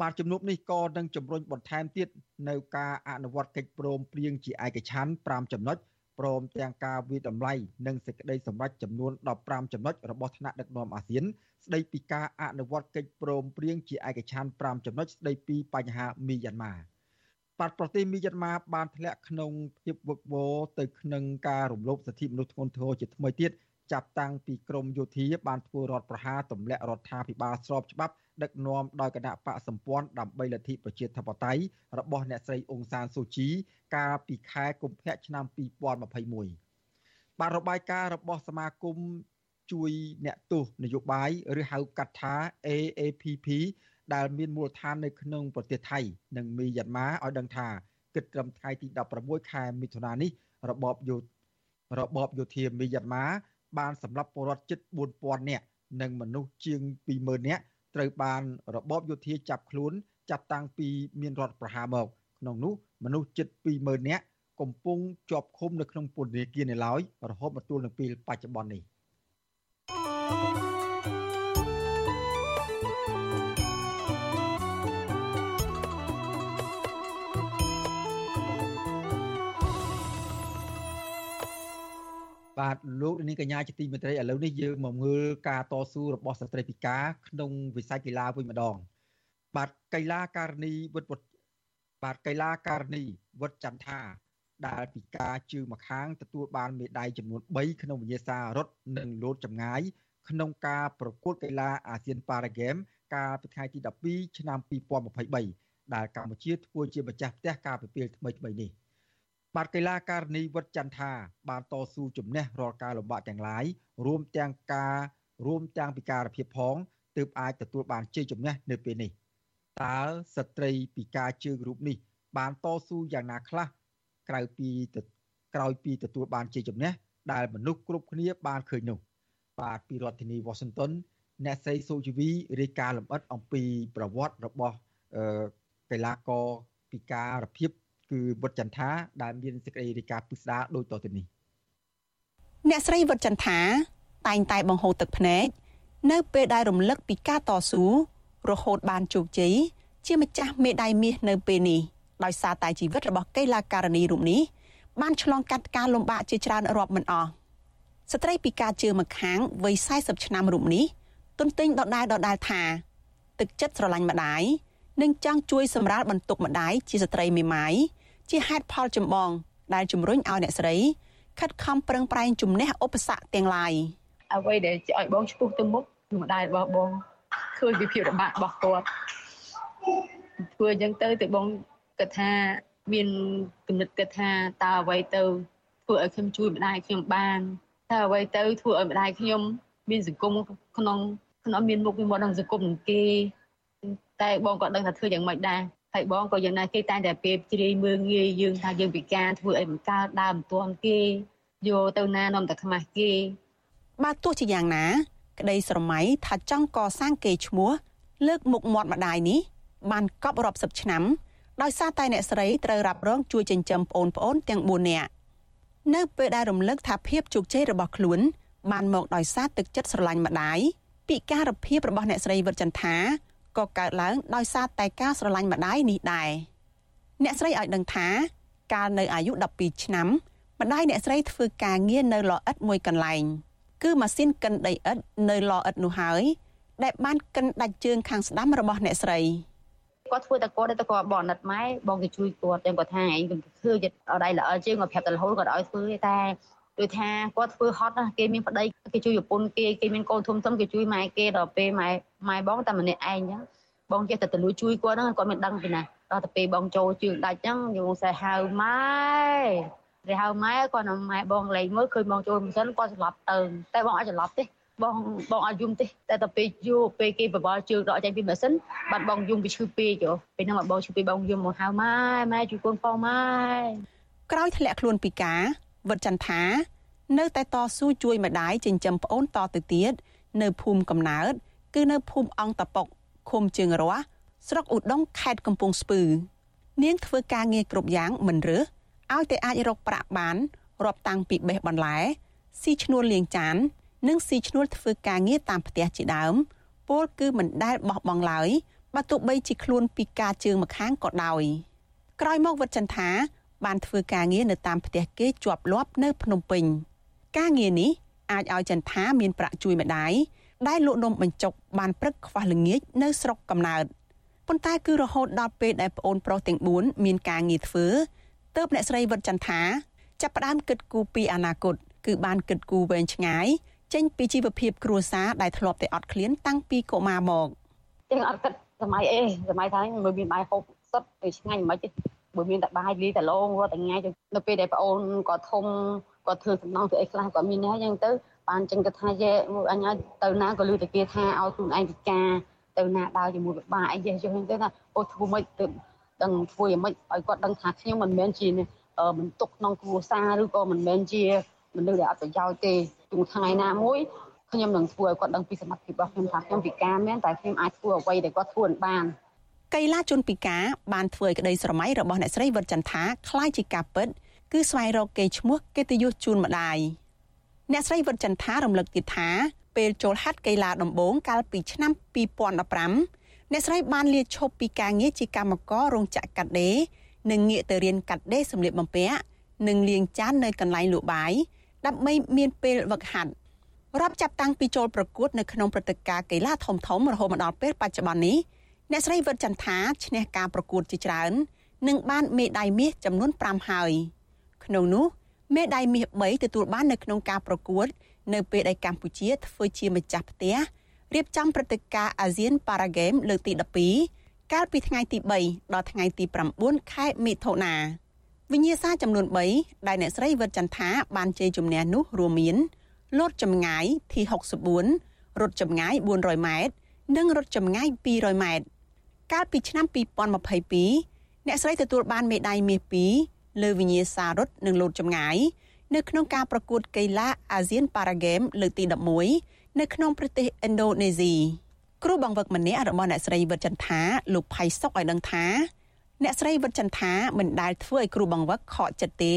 បាទជំនួបនេះក៏នឹងជំរុញបន្ថែមទៀតនៅការអនុវត្តកិច្ចព្រមព្រៀងជាឯកច្ឆន្ទ5ចំណុចព្រមទាំងការវិតម្លៃនិងសេចក្តីសម្រេចចំនួន15ចំណុចរបស់ថ្នាក់ដឹកនាំអាស៊ាន ស្តីពីការអនុវត្តកិច្ចព្រមព្រៀងជាឯកច្ឆន្ទ5ចំណុចស្តីពីបញ្ហាមីយ៉ាន់ម៉ា បាត់ប្រទេសមីយ៉ាន់ម៉ាបានធ្លាក់ក្នុងភាពវឹកវរទៅក្នុងការរំលោភសិទ្ធិមនុស្សធ្ងន់ធ្ងរជាថ្មីទៀតចាប់តាំងពីក្រមយោធាបានធ្វើរដ្ឋប្រហារទម្លាក់រដ្ឋាភិបាលស្របច្បាប់ដឹកនាំដោយគណៈបកសម្ព័ន្ធដើម្បីលទ្ធិប្រជាធិបតេយ្យរបស់អ្នកស្រីអ៊ុងសានស៊ូជីកាលពីខែកុម្ភៈឆ្នាំ2021បាទរបាយការណ៍របស់សមាគមជួយអ្នកទោសនយោបាយឬហៅកាត់ថា AAPP ដែលមានមូលដ្ឋាននៅក្នុងប្រទេសថៃនិងមីយ៉ាន់ម៉ាឲ្យដឹងថាគិតត្រឹមថ្ងៃទី16ខែមិថុនានេះរបបយោរបបយោធាមីយ៉ាន់ម៉ាបានសម្លាប់ពលរដ្ឋជិត4000នាក់និងមនុស្សជាង20000នាក់ត្រូវបានរបបយោធាចាប់ខ្លួនចាប់តាំងពីមានរដ្ឋប្រហារមកក្នុងនោះមនុស្សជិត20000នាក់កំពុងជាប់ឃុំនៅក្នុងពន្ធនាគារនៅឡើយរហូតមកទល់នឹងពេលបច្ចុប្បន្ននេះ បាទលោកនាងកញ្ញាជាទីមេត្រីឥឡូវនេះយើងមកមើលការតស៊ូរបស់ស្ត្រីពិការក្នុងវិស័យកីឡាវិញម្ដង បាទកីឡាករនីវិតបាទកីឡាករនីវិតចន្ទថាដែលពិការជើងម្ខាងទទួលបានមេដាយចំនួន3ក្នុងវិញ្ញាសារត់និងលោតចម្ងាយក្នុងការប្រកួតកីឡាអាស៊ានប៉ារ៉ាហ្គេមកាលពីថ្ងៃទី12ឆ្នាំ2023ដែលកម្ពុជាធ្វើជាម្ចាស់ផ្ទះកាលពីពេលថ្មីៗនេះ បាទកីឡាករនីវត្តចន្ទថាបានតស៊ូជំនះរាល់ការលំបាកទាំងឡាយរួមទាំងការរួមទាំងពិការភាពផងទើបអាចទទួលបានជ័យជំនះនៅពេលនេះតើស្ត្រីពិការជើងរូបនេះ បានតស៊ូយ៉ាងណាខ្លះក្រៅពីក្រោយពីទទួលបានជ័យជំនះដែលមនុស្សគ្រប់គ្នាបានឃើញនោះបាទពីរដ្ឋធានី Washington អ្នកស្រីសូជីវីរាយការណ៍លម្អិតអំពីប្រវត្តិរបស់កីឡាករពិការភាព គឺវុតចន្ទថាដែលមានសេចក្តីរាយការណ៍ពិស្ដារដូចតទៅនេះអ្នកស្រីវុតចន្ទថាតែងតែបង្ហូរទឹកភ្នែកនៅពេលដែលរំលឹកពីការតស៊ូរហូតបានជោគជ័យជាម្ចាស់មេដាយមាសនៅពេលនេះដោយសារតែជីវិតរបស់កីឡាករនីរូបនេះបានឆ្លងកាត់ការលំបាកជាច្រើនរាប់មិនអស់ស្ត្រីពីការជើម្ខាងវ័យ40ឆ្នាំរូបនេះទន្ទិញដដែលដដែលថាទឹកចិត្តស្រឡាញ់ម្ដាយនិងចង់ជួយសម្រាលបន្ទុកម្ដាយជាស្ត្រីមេម៉ាយ ជាហេតុផលចម្បងដែលជំរុញឲ្យអ្នកស្រីខិតខំប្រឹងប្រែងជំនះឧបសគ្គទាំងឡាយអ្វីដែលឲ្យបងឈ្មោះទៅមុខគឺម្ដាយរបស់បងឃើញពីភាពលំបាករបស់គាត់ធ្វើអញ្ចឹងទៅតែបងគិតថាមានគំនិតគិតថាតើអ្វីទៅធ្វើឲ្យខ្ញុំជួយម្ដាយខ្ញុំបានតើអ្វីទៅធ្វើឲ្យម្ដាយខ្ញុំមានសង្គមក្នុងក្នុងមានមុខមានមាត់ក្នុងសង្គមនឹងគេតែបងក៏ដឹងថាធ្វើយ៉ាងម៉េចដែរ ហើយបងក៏យ៉ាងណាគេតែតែពេលជ្រាយមើងងាយយើងថាយើងពិការធ្វើអីមិនកើតដើមមិនទាន់គេយកទៅណានាំតែខ្មាស់គេបាទទោះជាយ៉ាងណា ក្តីស្រមៃថាចង់កសាងគេឈ្មោះលើកមុខមាត់ម្ដាយនេះបានកប់រាប់សិបឆ្នាំដោយសារតែអ្នកស្រីត្រូវរ៉ាប់រងជួយចិញ្ចឹមប្អូនប្អូនទាំង4នាក់នៅពេលដែលរំលឹកថាភាពជោគជ័យរបស់ខ្លួន បានមកដោយសារទឹកចិត្តស្រឡាញ់ម្ដាយពិការភាពរបស់អ្នកស្រីវិតចន្ទថា ក៏កើតឡើងដោយសារតែការស្រឡាញ់ម្ដាយនេះដែរអ្នកស្រីឲ្យដឹងថាកាលនៅអាយុ12ឆ្នាំម្ដាយអ្នកស្រីធ្វើការងារនៅលអិតមួយកន្លែង គឺម៉ាស៊ីនកិនដីឥដ្ឋនៅលអិតនោះហើយដែលបានកិនដាច់ជើងខាងស្ដាំរបស់អ្នកស្រីគាត់ធ្វើតែគាត់តែគាត់បងណិតម៉ែបងទៅជួយគាត់តែគាត់ថាឯងគឺឃើញអដៃល្អជើងគាត់ប្រាប់តែរហូតគាត់ឲ្យធ្វើតែ ដូចថាគាត់ធ្វើហត់ណាគេមានប្តីគេជួយប្រពន្ធគេគេមានកូនធំធំគេជួយម៉ែគេដល់ពេលម៉ែម៉ែបងតែម្នាក់ឯងអញ្ចឹងបងចេះតែទលួចជួយគាត់ហ្នឹងគាត់មានដឹងពីណាដល់ទៅពេលបងចូលជើងដាច់អញ្ចឹងយើងសែហៅម៉ែតែហៅម៉ែគាត់ណាម៉ែបងលេងមើលឃើញបងចូលមិនសិនគាត់ច្រឡប់ទៅតែបងអាចច្រឡប់ទេបងបងអត់យំទេតែទៅពេលយូរពេលគេបបល់ជើងដកចេញពីម៉ាស៊ីនបាត់បងយំពីឈឺពេកហ៎ពេលហ្នឹងបងឈឺពេកបងយំមកហៅម៉ែម៉ែជួយកូនផងម៉ែក្រោយធ្លាក់ខ្លួនពីការ វិតចន្ទថានៅតែតស៊ូជួយម្ដាយចិញ្ចឹមប្អូនតទៅទៀតនៅភូមិកំណើត គឺនៅភូមិអង្គតពុកឃុំជើងរស់ស្រុកឧដុង្គខេត្តកំពង់ស្ពឺ នាងធ្វើការងារគ្រប់យ៉ាងមិនរើសឲ្យតែអាចរកប្រាក់បានរាប់តាំងពីបេះបន្លែស៊ីឈ្នួលលាងចាន និងស៊ីឈ្នួលធ្វើការងារតាមផ្ទះជាដើមពលគឺមិនដែលបោះបង់ឡើយបើទោះបីជាខ្លួនពីការជើងម្ខាងក៏ដោយក្រោយមកវត្តចន្ទថា បានធ្វើការងារនៅតាមផ្ទះគេជាប់លាប់នៅភ្នំពេញការងារនេះអាចឲ្យចន្ទថាមានប្រាក់ជួយម្ដាយដែលលក់នំបញ្ចុកបានព្រឹកខ្វះល្ងាចនៅស្រុកកំណើតប៉ុន្តែគឺរហូតដល់ពេលដែលប្អូនប្រុសទាំង4មានការងារធ្វើទើបអ្នកស្រីវឌ្ឍចន្ទថាចាប់ផ្ដើមគិតគូរពីអនាគតគឺបានគិតគូរវែងឆ្ងាយចេញពីជីវភាពគ្រួសារដែលធ្លាប់តែអត់ឃ្លានតាំងពីកុមារមកចឹងអត់គិតសម័យអេសម័យថាមើលមានបាយហូបសុទ្ធទៅឆ្ងាញ់មិនខ្មិចទេ បើមានតែបាយលីតែឡងរាល់តែថ្ងៃនៅពេលដែលប្អូនគាត់ធំគាត់ធ្វើសំណងធ្វើអីខ្លះគាត់មានណាចឹងទៅបានចឹងគាត់ថាយេអញទៅណាក៏លឺតែគេថាឲ្យខ្លួនឯងពិការទៅណាដើរជាមួយពិបាកអីយេយល់ទៅថាអូធ្វើមិនទៅដឹងធ្វើយ៉ាងម៉េចឲ្យគាត់ដឹងថាខ្ញុំមិនមែនជាបន្ទុកក្នុងគ្រួសារឬក៏មិនមែនជាមនុស្សដែលអត់ប្រយោជន៍ទេជួនថ្ងៃណាមួយខ្ញុំនឹងធ្វើឲ្យគាត់ដឹងពីសមត្ថភាពរបស់ខ្ញុំថាខ្ញុំពិការមែនតែខ្ញុំអាចធ្វើអ្វីដែលគាត់ធ្វើបាន កីឡាជនពិការបានធ្វើឲ្យក្តីស្រមៃរបស់អ្នកស្រីវិតចន្ទថាคล้ายជាការពិតគឺស្វែងរកកេរ្តិ៍ឈ្មោះកិត្តិយសជូនម្ដាយអ្នកស្រីវិតចន្ទថារំលឹកទៀតថាពេលចូលហាត់កីឡាដំបូងកាលពីឆ្នាំ2015អ្នកស្រីបានលាឈប់ពីការងារជាកម្មកររោងចក្រកាត់ដេរនិងងាកទៅរៀនកាត់ដេរសម្លៀកបំពាក់និងលាងចាននៅកន្លែងលក់បាយដើម្បីមានពេលវឹកហាត់រាប់ចាប់តាំងពីចូលប្រកួតនៅក្នុងព្រឹត្តិការណ៍កីឡាធំធំរហូតមកដល់ពេលបច្ចុប្បន្ននេះ អ្នកស្រីវិតចន្ទថាឈ្នះការប្រកួតជាច្រើននិងបានមេដាយមាសចំនួន5ហើយក្នុងនោះមេដាយមាស3ទទួលបាននៅក្នុងការប្រកួត នៅពេលដែលកម្ពុជាធ្វើជាម្ចាស់ផ្ទះរៀបចំព្រឹត្តិការណ៍អាស៊ានប៉ារ៉ាហ្គេមលើកទី12កាលពីថ្ងៃទី3ដល់ថ្ងៃទី9ខែមិថុនាវិញ្ញាសាចំនួន3ដែលអ្នកស្រីវិតចន្ទថាបានជ័យជំនះនោះរួមមានលោតចម្ងាយ T64 រត់ចម្ងាយ400ម៉ែត្រនិងរត់ចម្ងាយ200ម៉ែត្រ កាលពីឆ្នាំ2022អ្នកស្រីទទួលបានមេដាយមាស2លើវិញ្ញាសារត់និងលោតចម្ងាយនៅក្នុងការប្រកួតកីឡាអាស៊ានប៉ារ៉ាហ្គេមលើកទី11នៅក្នុងប្រទេសឥណ្ឌូនេស៊ីគ្រូបង្វឹកម្នាក់របស់អ្នកស្រីវិតចន្ទថាលោកផៃសុកឲ្យដឹងថាអ្នកស្រីវិតចន្ទថាមិនដែលធ្វើឲ្យគ្រូបង្វឹកខកចិត្តទេ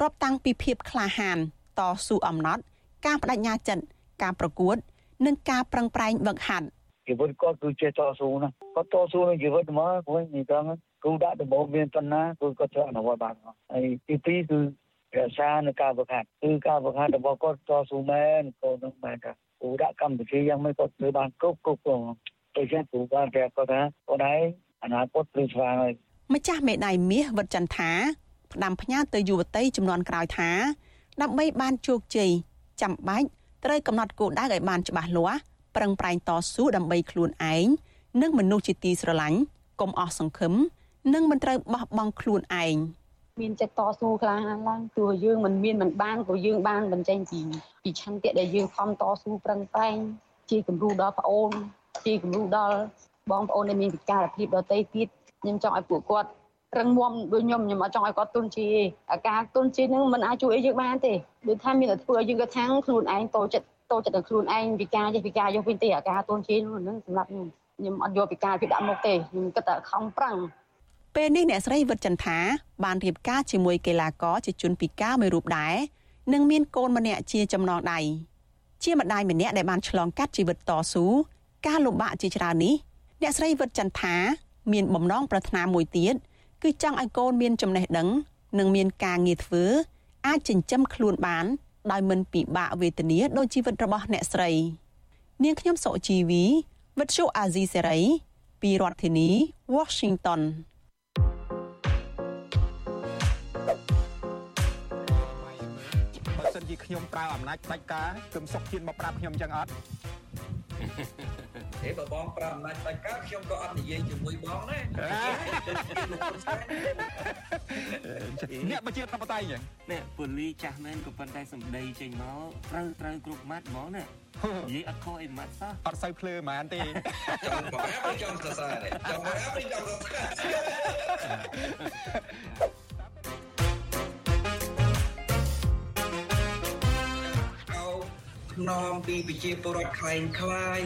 រាប់តាំងពីភាពក្លាហានតស៊ូអំណត់ការបដិញ្ញាចិត្តការប្រកួត និងការប្រឹងប្រែងវឹកហាត់ជី វិតគាត់គឺចេះតស៊ូណាគាត់តស៊ូនឹងជីវិតមកគាត់និយាយថាគូដាក់ដំបូងមានប៉ុណ្ណាគឺគាត់ត្រូវអនុវត្តបានហើយទីពីរគឺរក្សានៅការវឹកហាត់គឺការវឹកហាត់របស់គាត់តស៊ូមែនគាត់នឹងបានថាគូដាក់កម្មវិធីយ៉ាងម៉េចគាត់ធ្វើបានគ្រប់គ្រប់គ្រប់ដូច្នេះគ្រូបានប្រាប់គាត់ថាគាត់ឯងអនាគតព្រឺស្វាងហើយម្ចាស់មេដាយមាសវត្តចន្ទថាផ្ដាំផ្ញើទៅយុវតីចំនួនក្រោយថាដើម្បីបានជោគជ័យចាំបាច់ត្រូវកំណត់គោលដៅឲ្យបានច្បាស់លាស់ ប្រឹងប្រែងតស៊ូដើម្បីខ្លួនឯងនិងមនុស្សជាទីស្រឡាញ់កុំអស់សង្ឃឹមនិងមិនត្រូវបោះបង់ខ្លួនឯងមានចិត្តតស៊ូខ្លាំងឡើងទោះយើងមិនមានមិនបានក៏យើងបានបញ្ចេញពីពីឆន្ទៈដែលយើងខំតស៊ូប្រឹងប្រែងជាគំរូដល់ប្អូនជាគំរូដល់បងប្អូនដែលមានពិការភាពដទៃទៀតខ្ញុំចង់ឲ្យពួកគាត់រឹងមាំដូចខ្ញុំខ្ញុំអត់ចង់ឲ្យគាត់ទុនជាអាការទុនជានឹងមិនអាចជួយឲ្យយើងបានទេដូចថាមានតែធ្វើឲ្យយើងគាត់ថាខ្លួនឯងតូចចិត្ត តូចចិត្តដល់ខ្លួនឯងពិការចេះពិការយកវិញទេអាការទុនជានឹងសម្រាប់ខ្ញុំខ្ញុំអត់យកពិការពីដាក់មុខទេខ្ញុំគិតតែខំប្រឹងពេលនេះអ្នកស្រីវិតចន្ទថាបានរៀបការជាមួយកីឡាករជាជនពិការមួយរូបដែរនិងមានកូនម្នាក់ជាចំណងដៃជាម្ដាយម្នាក់ដែលបានឆ្លងកាត់ជីវិតតស៊ូការលំបាកជាច្រើននេះអ្នកស្រីវិតចន្ទថាមានបំណងប្រាថ្នាមួយទៀតគឺចង់ឲ្យកូនមានចំណេះដឹង និងមានការងារធ្វើ អាចចិញ្ចឹមខ្លួនបាន ដោយមិនពិបាកវេទនាដូចជីវិតរបស់អ្នកស្រី នាងខ្ញុំសុជីវីវិទ្យុអាស៊ីសេរី ពីរដ្ឋធានី Washington បើសិនជាខ្ញុំប្រើអំណាចផ្ដាច់ការគឹមសុកជៀនមកប្រាប់ខ្ញុំចឹងអត់ហេបើបងប្រើអំណាចផ្ដាច់ការខ្ញុំក៏អត់និយាយជាមួយបងដែរអ្នកបញ្ជាធិបតីចឹងនេះពូលីចាស់មែនក៏ប៉ុន្តែសម្ដីចេញមកត្រូវត្រូវគ្រប់ម៉ាត់ហ្មងណានិយាយអត់ខុសអីម៉ាត់សោះអត់សូវភ្លឺហ្មងទេចង់បងអាប់ចង់សរសើរចង់បងអាប់ចង់សរសើរ នាំពីប្រជាពលរដ្ឋខ្លែងខ្លាយ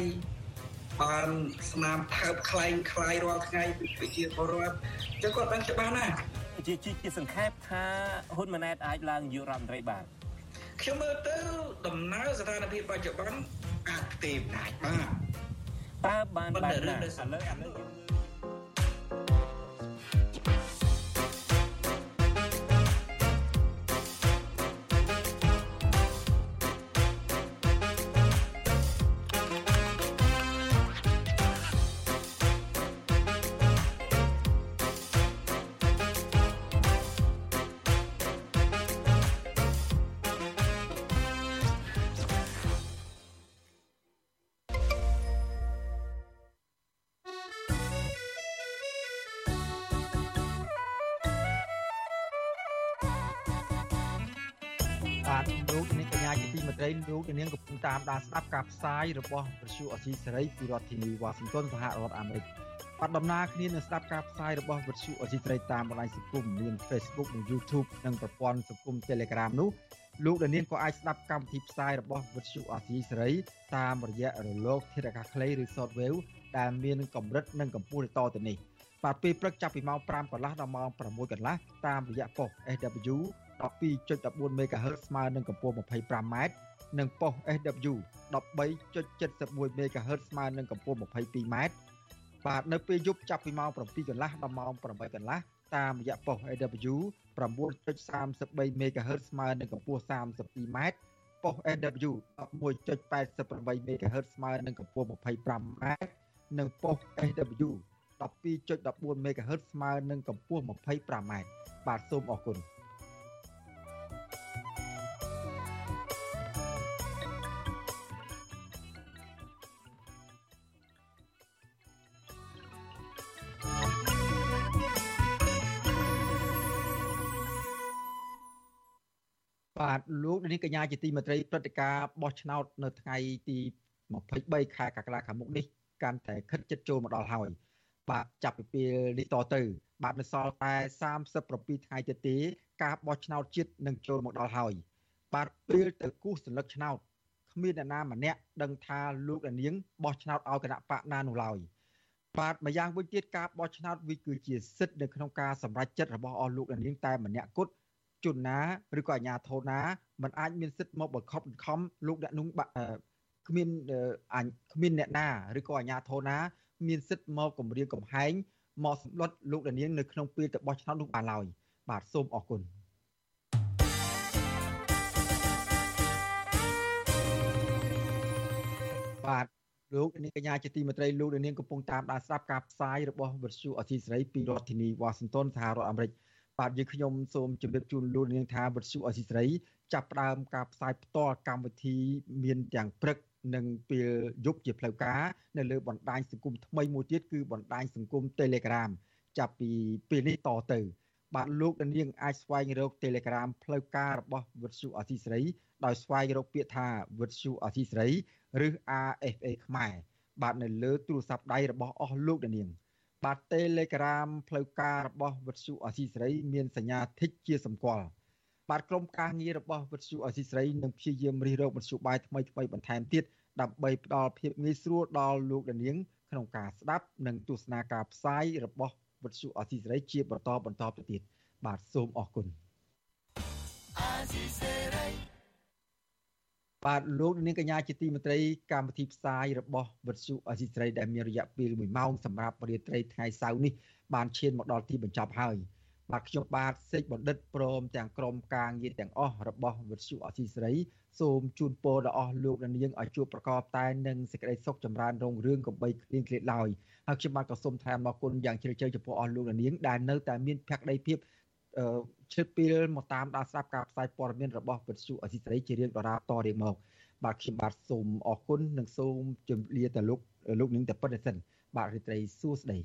បានស្នាមថើបខ្លែងខ្លាយរាល់ថ្ងៃពីប្រជាពលរដ្ឋចឹងគាត់ដឹងច្បាស់ណាស់ជាជាសង្ខេបថាហ៊ុនម៉ាណែតអាចឡើងនាយករដ្ឋមន្ត្រីបានខ្ញុំមើលទៅដំណើរស្ថានភាពបច្ចុប្បន្នអាចផ្ទេរអំណាចបានតើបានបែបណាឥឡូវឥឡូវ លោកនាងកំពុងតាមដានស្ដាប់ការផ្សាយរបស់វិទ្យុអស៊ីសេរីពីរដ្ឋធានីវ៉ាស៊ីនតោនសហរដ្ឋអាមេរិកបាទដំណើរគ្នានឹងស្ដាប់ការផ្សាយរបស់វិទ្យុអស៊ីសេរីតាមបណ្ដាញសង្គមមាន Facebook និង YouTube និងប្រព័ន្ធសង្គម Telegram នោះលោកនាងក៏អាចស្ដាប់កម្មវិធីផ្សាយរបស់វិទ្យុអស៊ីសេរីតាមរយៈរលកធាតុអាកាសខ្លីឬ Shortwave ដែលមានកម្រិតនិងកម្ពស់ទៅទៅនេះបាទពេលព្រឹកចាប់ពីម៉ោង5កន្លះដល់ម៉ោង6កន្លះតាមរយៈប៉ុស SW 12.14 MHz ស្មើនឹងកម្ពស់ 25m និងប៉ុស SW 13.71 MHz ស្មើនឹងកម្ពស់ 22m បាទនៅពេលយប់ចាប់ពីម៉ោង7កន្លះដល់ម៉ោង8កន្លះតាមរយៈប៉ុស AW 9.33 MHz ស្មើនឹងកម្ពស់ 32m ប៉ុស AW 11.88 MHz ស្មើនឹងកម្ពស់ 25m និងប៉ុស SW 12.14 MHz ស្មើនឹងកម្ពស់ 25m បាទសូមអរគុណ បាទលោកនាងកញ្ញាជាទីមេត្រីព្រឹត្តិការណ៍បោះឆ្នោតនៅថ្ងៃទី23ខែកក្កដាខាងមុខនេះកាន់តែខិតជិតចូលមកដល់ហើយបាទចាប់ពីពេលនេះតទៅ បាទនៅសល់តែ37ថ្ងៃទៀតទេការបោះឆ្នោតជាតិនឹងចូលមកដល់ហើយបាទពេលទៅគូសសន្លឹកឆ្នោតគ្មានអ្នកណាម្នាក់ដឹងថាលោកនាងបោះឆ្នោតឲ្យគណៈបកណានោះឡើយបាទម្យ៉ាងវិញទៀតការបោះឆ្នោតវាគឺជាសិទ្ធិនៅក្នុងការសម្រេចចិត្តរបស់អស់លោកនាងតែម្នាក់គត់ ជនណាឬក៏អាជ្ញាធរណាมันអាចមានសិទ្ធិមកបង្ខំបង្ខំលោកអ្នកនោះគ្មានអញគ្មានអ្នកណាឬក៏អាជ្ញាធរណា មានសិទ្ធិមកគម្រាមកំហែងមកសម្លុតលោកដានៀងនៅក្នុងពេលទៅបោះឆ្នោតនោះបានឡើយបាទសូមអរគុណបាទលោកនាងកញ្ញាជាទីមេត្រីលោកនាងកំពុងតាមដានស្ដាប់ការផ្សាយរបស់វិទ្យុអសីសេរីពីរដ្ឋធានីវ៉ាស៊ីនតោនសហរដ្ឋអាមេរិក បាទយើងខ្ញុំសូមជម្រាបជូនលោកនាងថាវិទ្យុអសីសេរីចាប់ផ្ដើមការផ្សាយផ្ទាល់កម្មវិធីមានទាំងព្រឹកនិងពេលយប់ជាផ្លូវការនៅលើបណ្ដាញសង្គមថ្មីមួយទៀតគឺបណ្ដាញសង្គម Telegram ចាប់ពីពេលនេះតទៅ បាទលោកនាងអាចស្វែងរក Telegram ផ្លូវការរបស់វិទ្យុអសីសេរីដោយស្វែងរកពាក្យថាវិទ្យុអសីសេរីឬ RFA ខ្មែរបាទនៅលើទូរស័ព្ទដៃរបស់អស់លោកនាង បាទ Telegram ផ្លូវការរបស់វិទ្យុអសីសេរី មានសញ្ញាធីកជាសម្គាល់បាទក្រុមការងាររបស់វិទ្យុអសីសេរីនឹងព្យាយាមរិះរោបវិទ្យុបាយថ្មីថ្មីបន្ថែមទៀតដើម្បីផ្ដល់ភាពងាយស្រួលដល់លោកដានាងក្នុងការស្ដាប់និងទស្សនាការផ្សាយរបស់វិទ្យុអសីសេរីជាបន្តបន្តទៅទៀតបាទសូមអរគុណអសីសេរី បាទលោកនាងកញ្ញាជាទីមេត្រីកម្មវិធីផ្សាយរបស់វិទ្យុអសីស្រីដែលមានរយៈពេល1ម៉ោងសម្រាប់រាត្រីថ្ងៃសៅរ៍នេះបានឈានមកដល់ទីបញ្ចប់ហើយបាទខ្ញុំបាទសេកបណ្ឌិតព្រមទាំងក្រុមការងារទាំងអស់របស់វិទ្យុអសីស្រីសូមជូនពរដល់អស់លោកនាងឲ្យជួបប្រកបតែនឹងសេចក្តីសុខចម្រើនរុងរឿងកំបីគ្លៀងគ្លាតឡើយហើយខ្ញុំបាទក៏សូមថ្លែងអំណរគុណយ៉ាងជ្រាលជ្រៅចំពោះអស់លោកនាងដែលនៅតែមានភក្ដីភាព ឈិតពេលមកតាមដានស្ដាប់ការផ្សាយព័ត៌មានរបស់វិទ្យុអសីសេរីជារៀងដរាបតរៀងមកបាទខ្ញុំបាទសូមអរគុណនិងសូមជម្រាបទៅលោកលោកនឹងតែប៉ុណ្្នេះសិនបាទរីត្រីសួស្ដី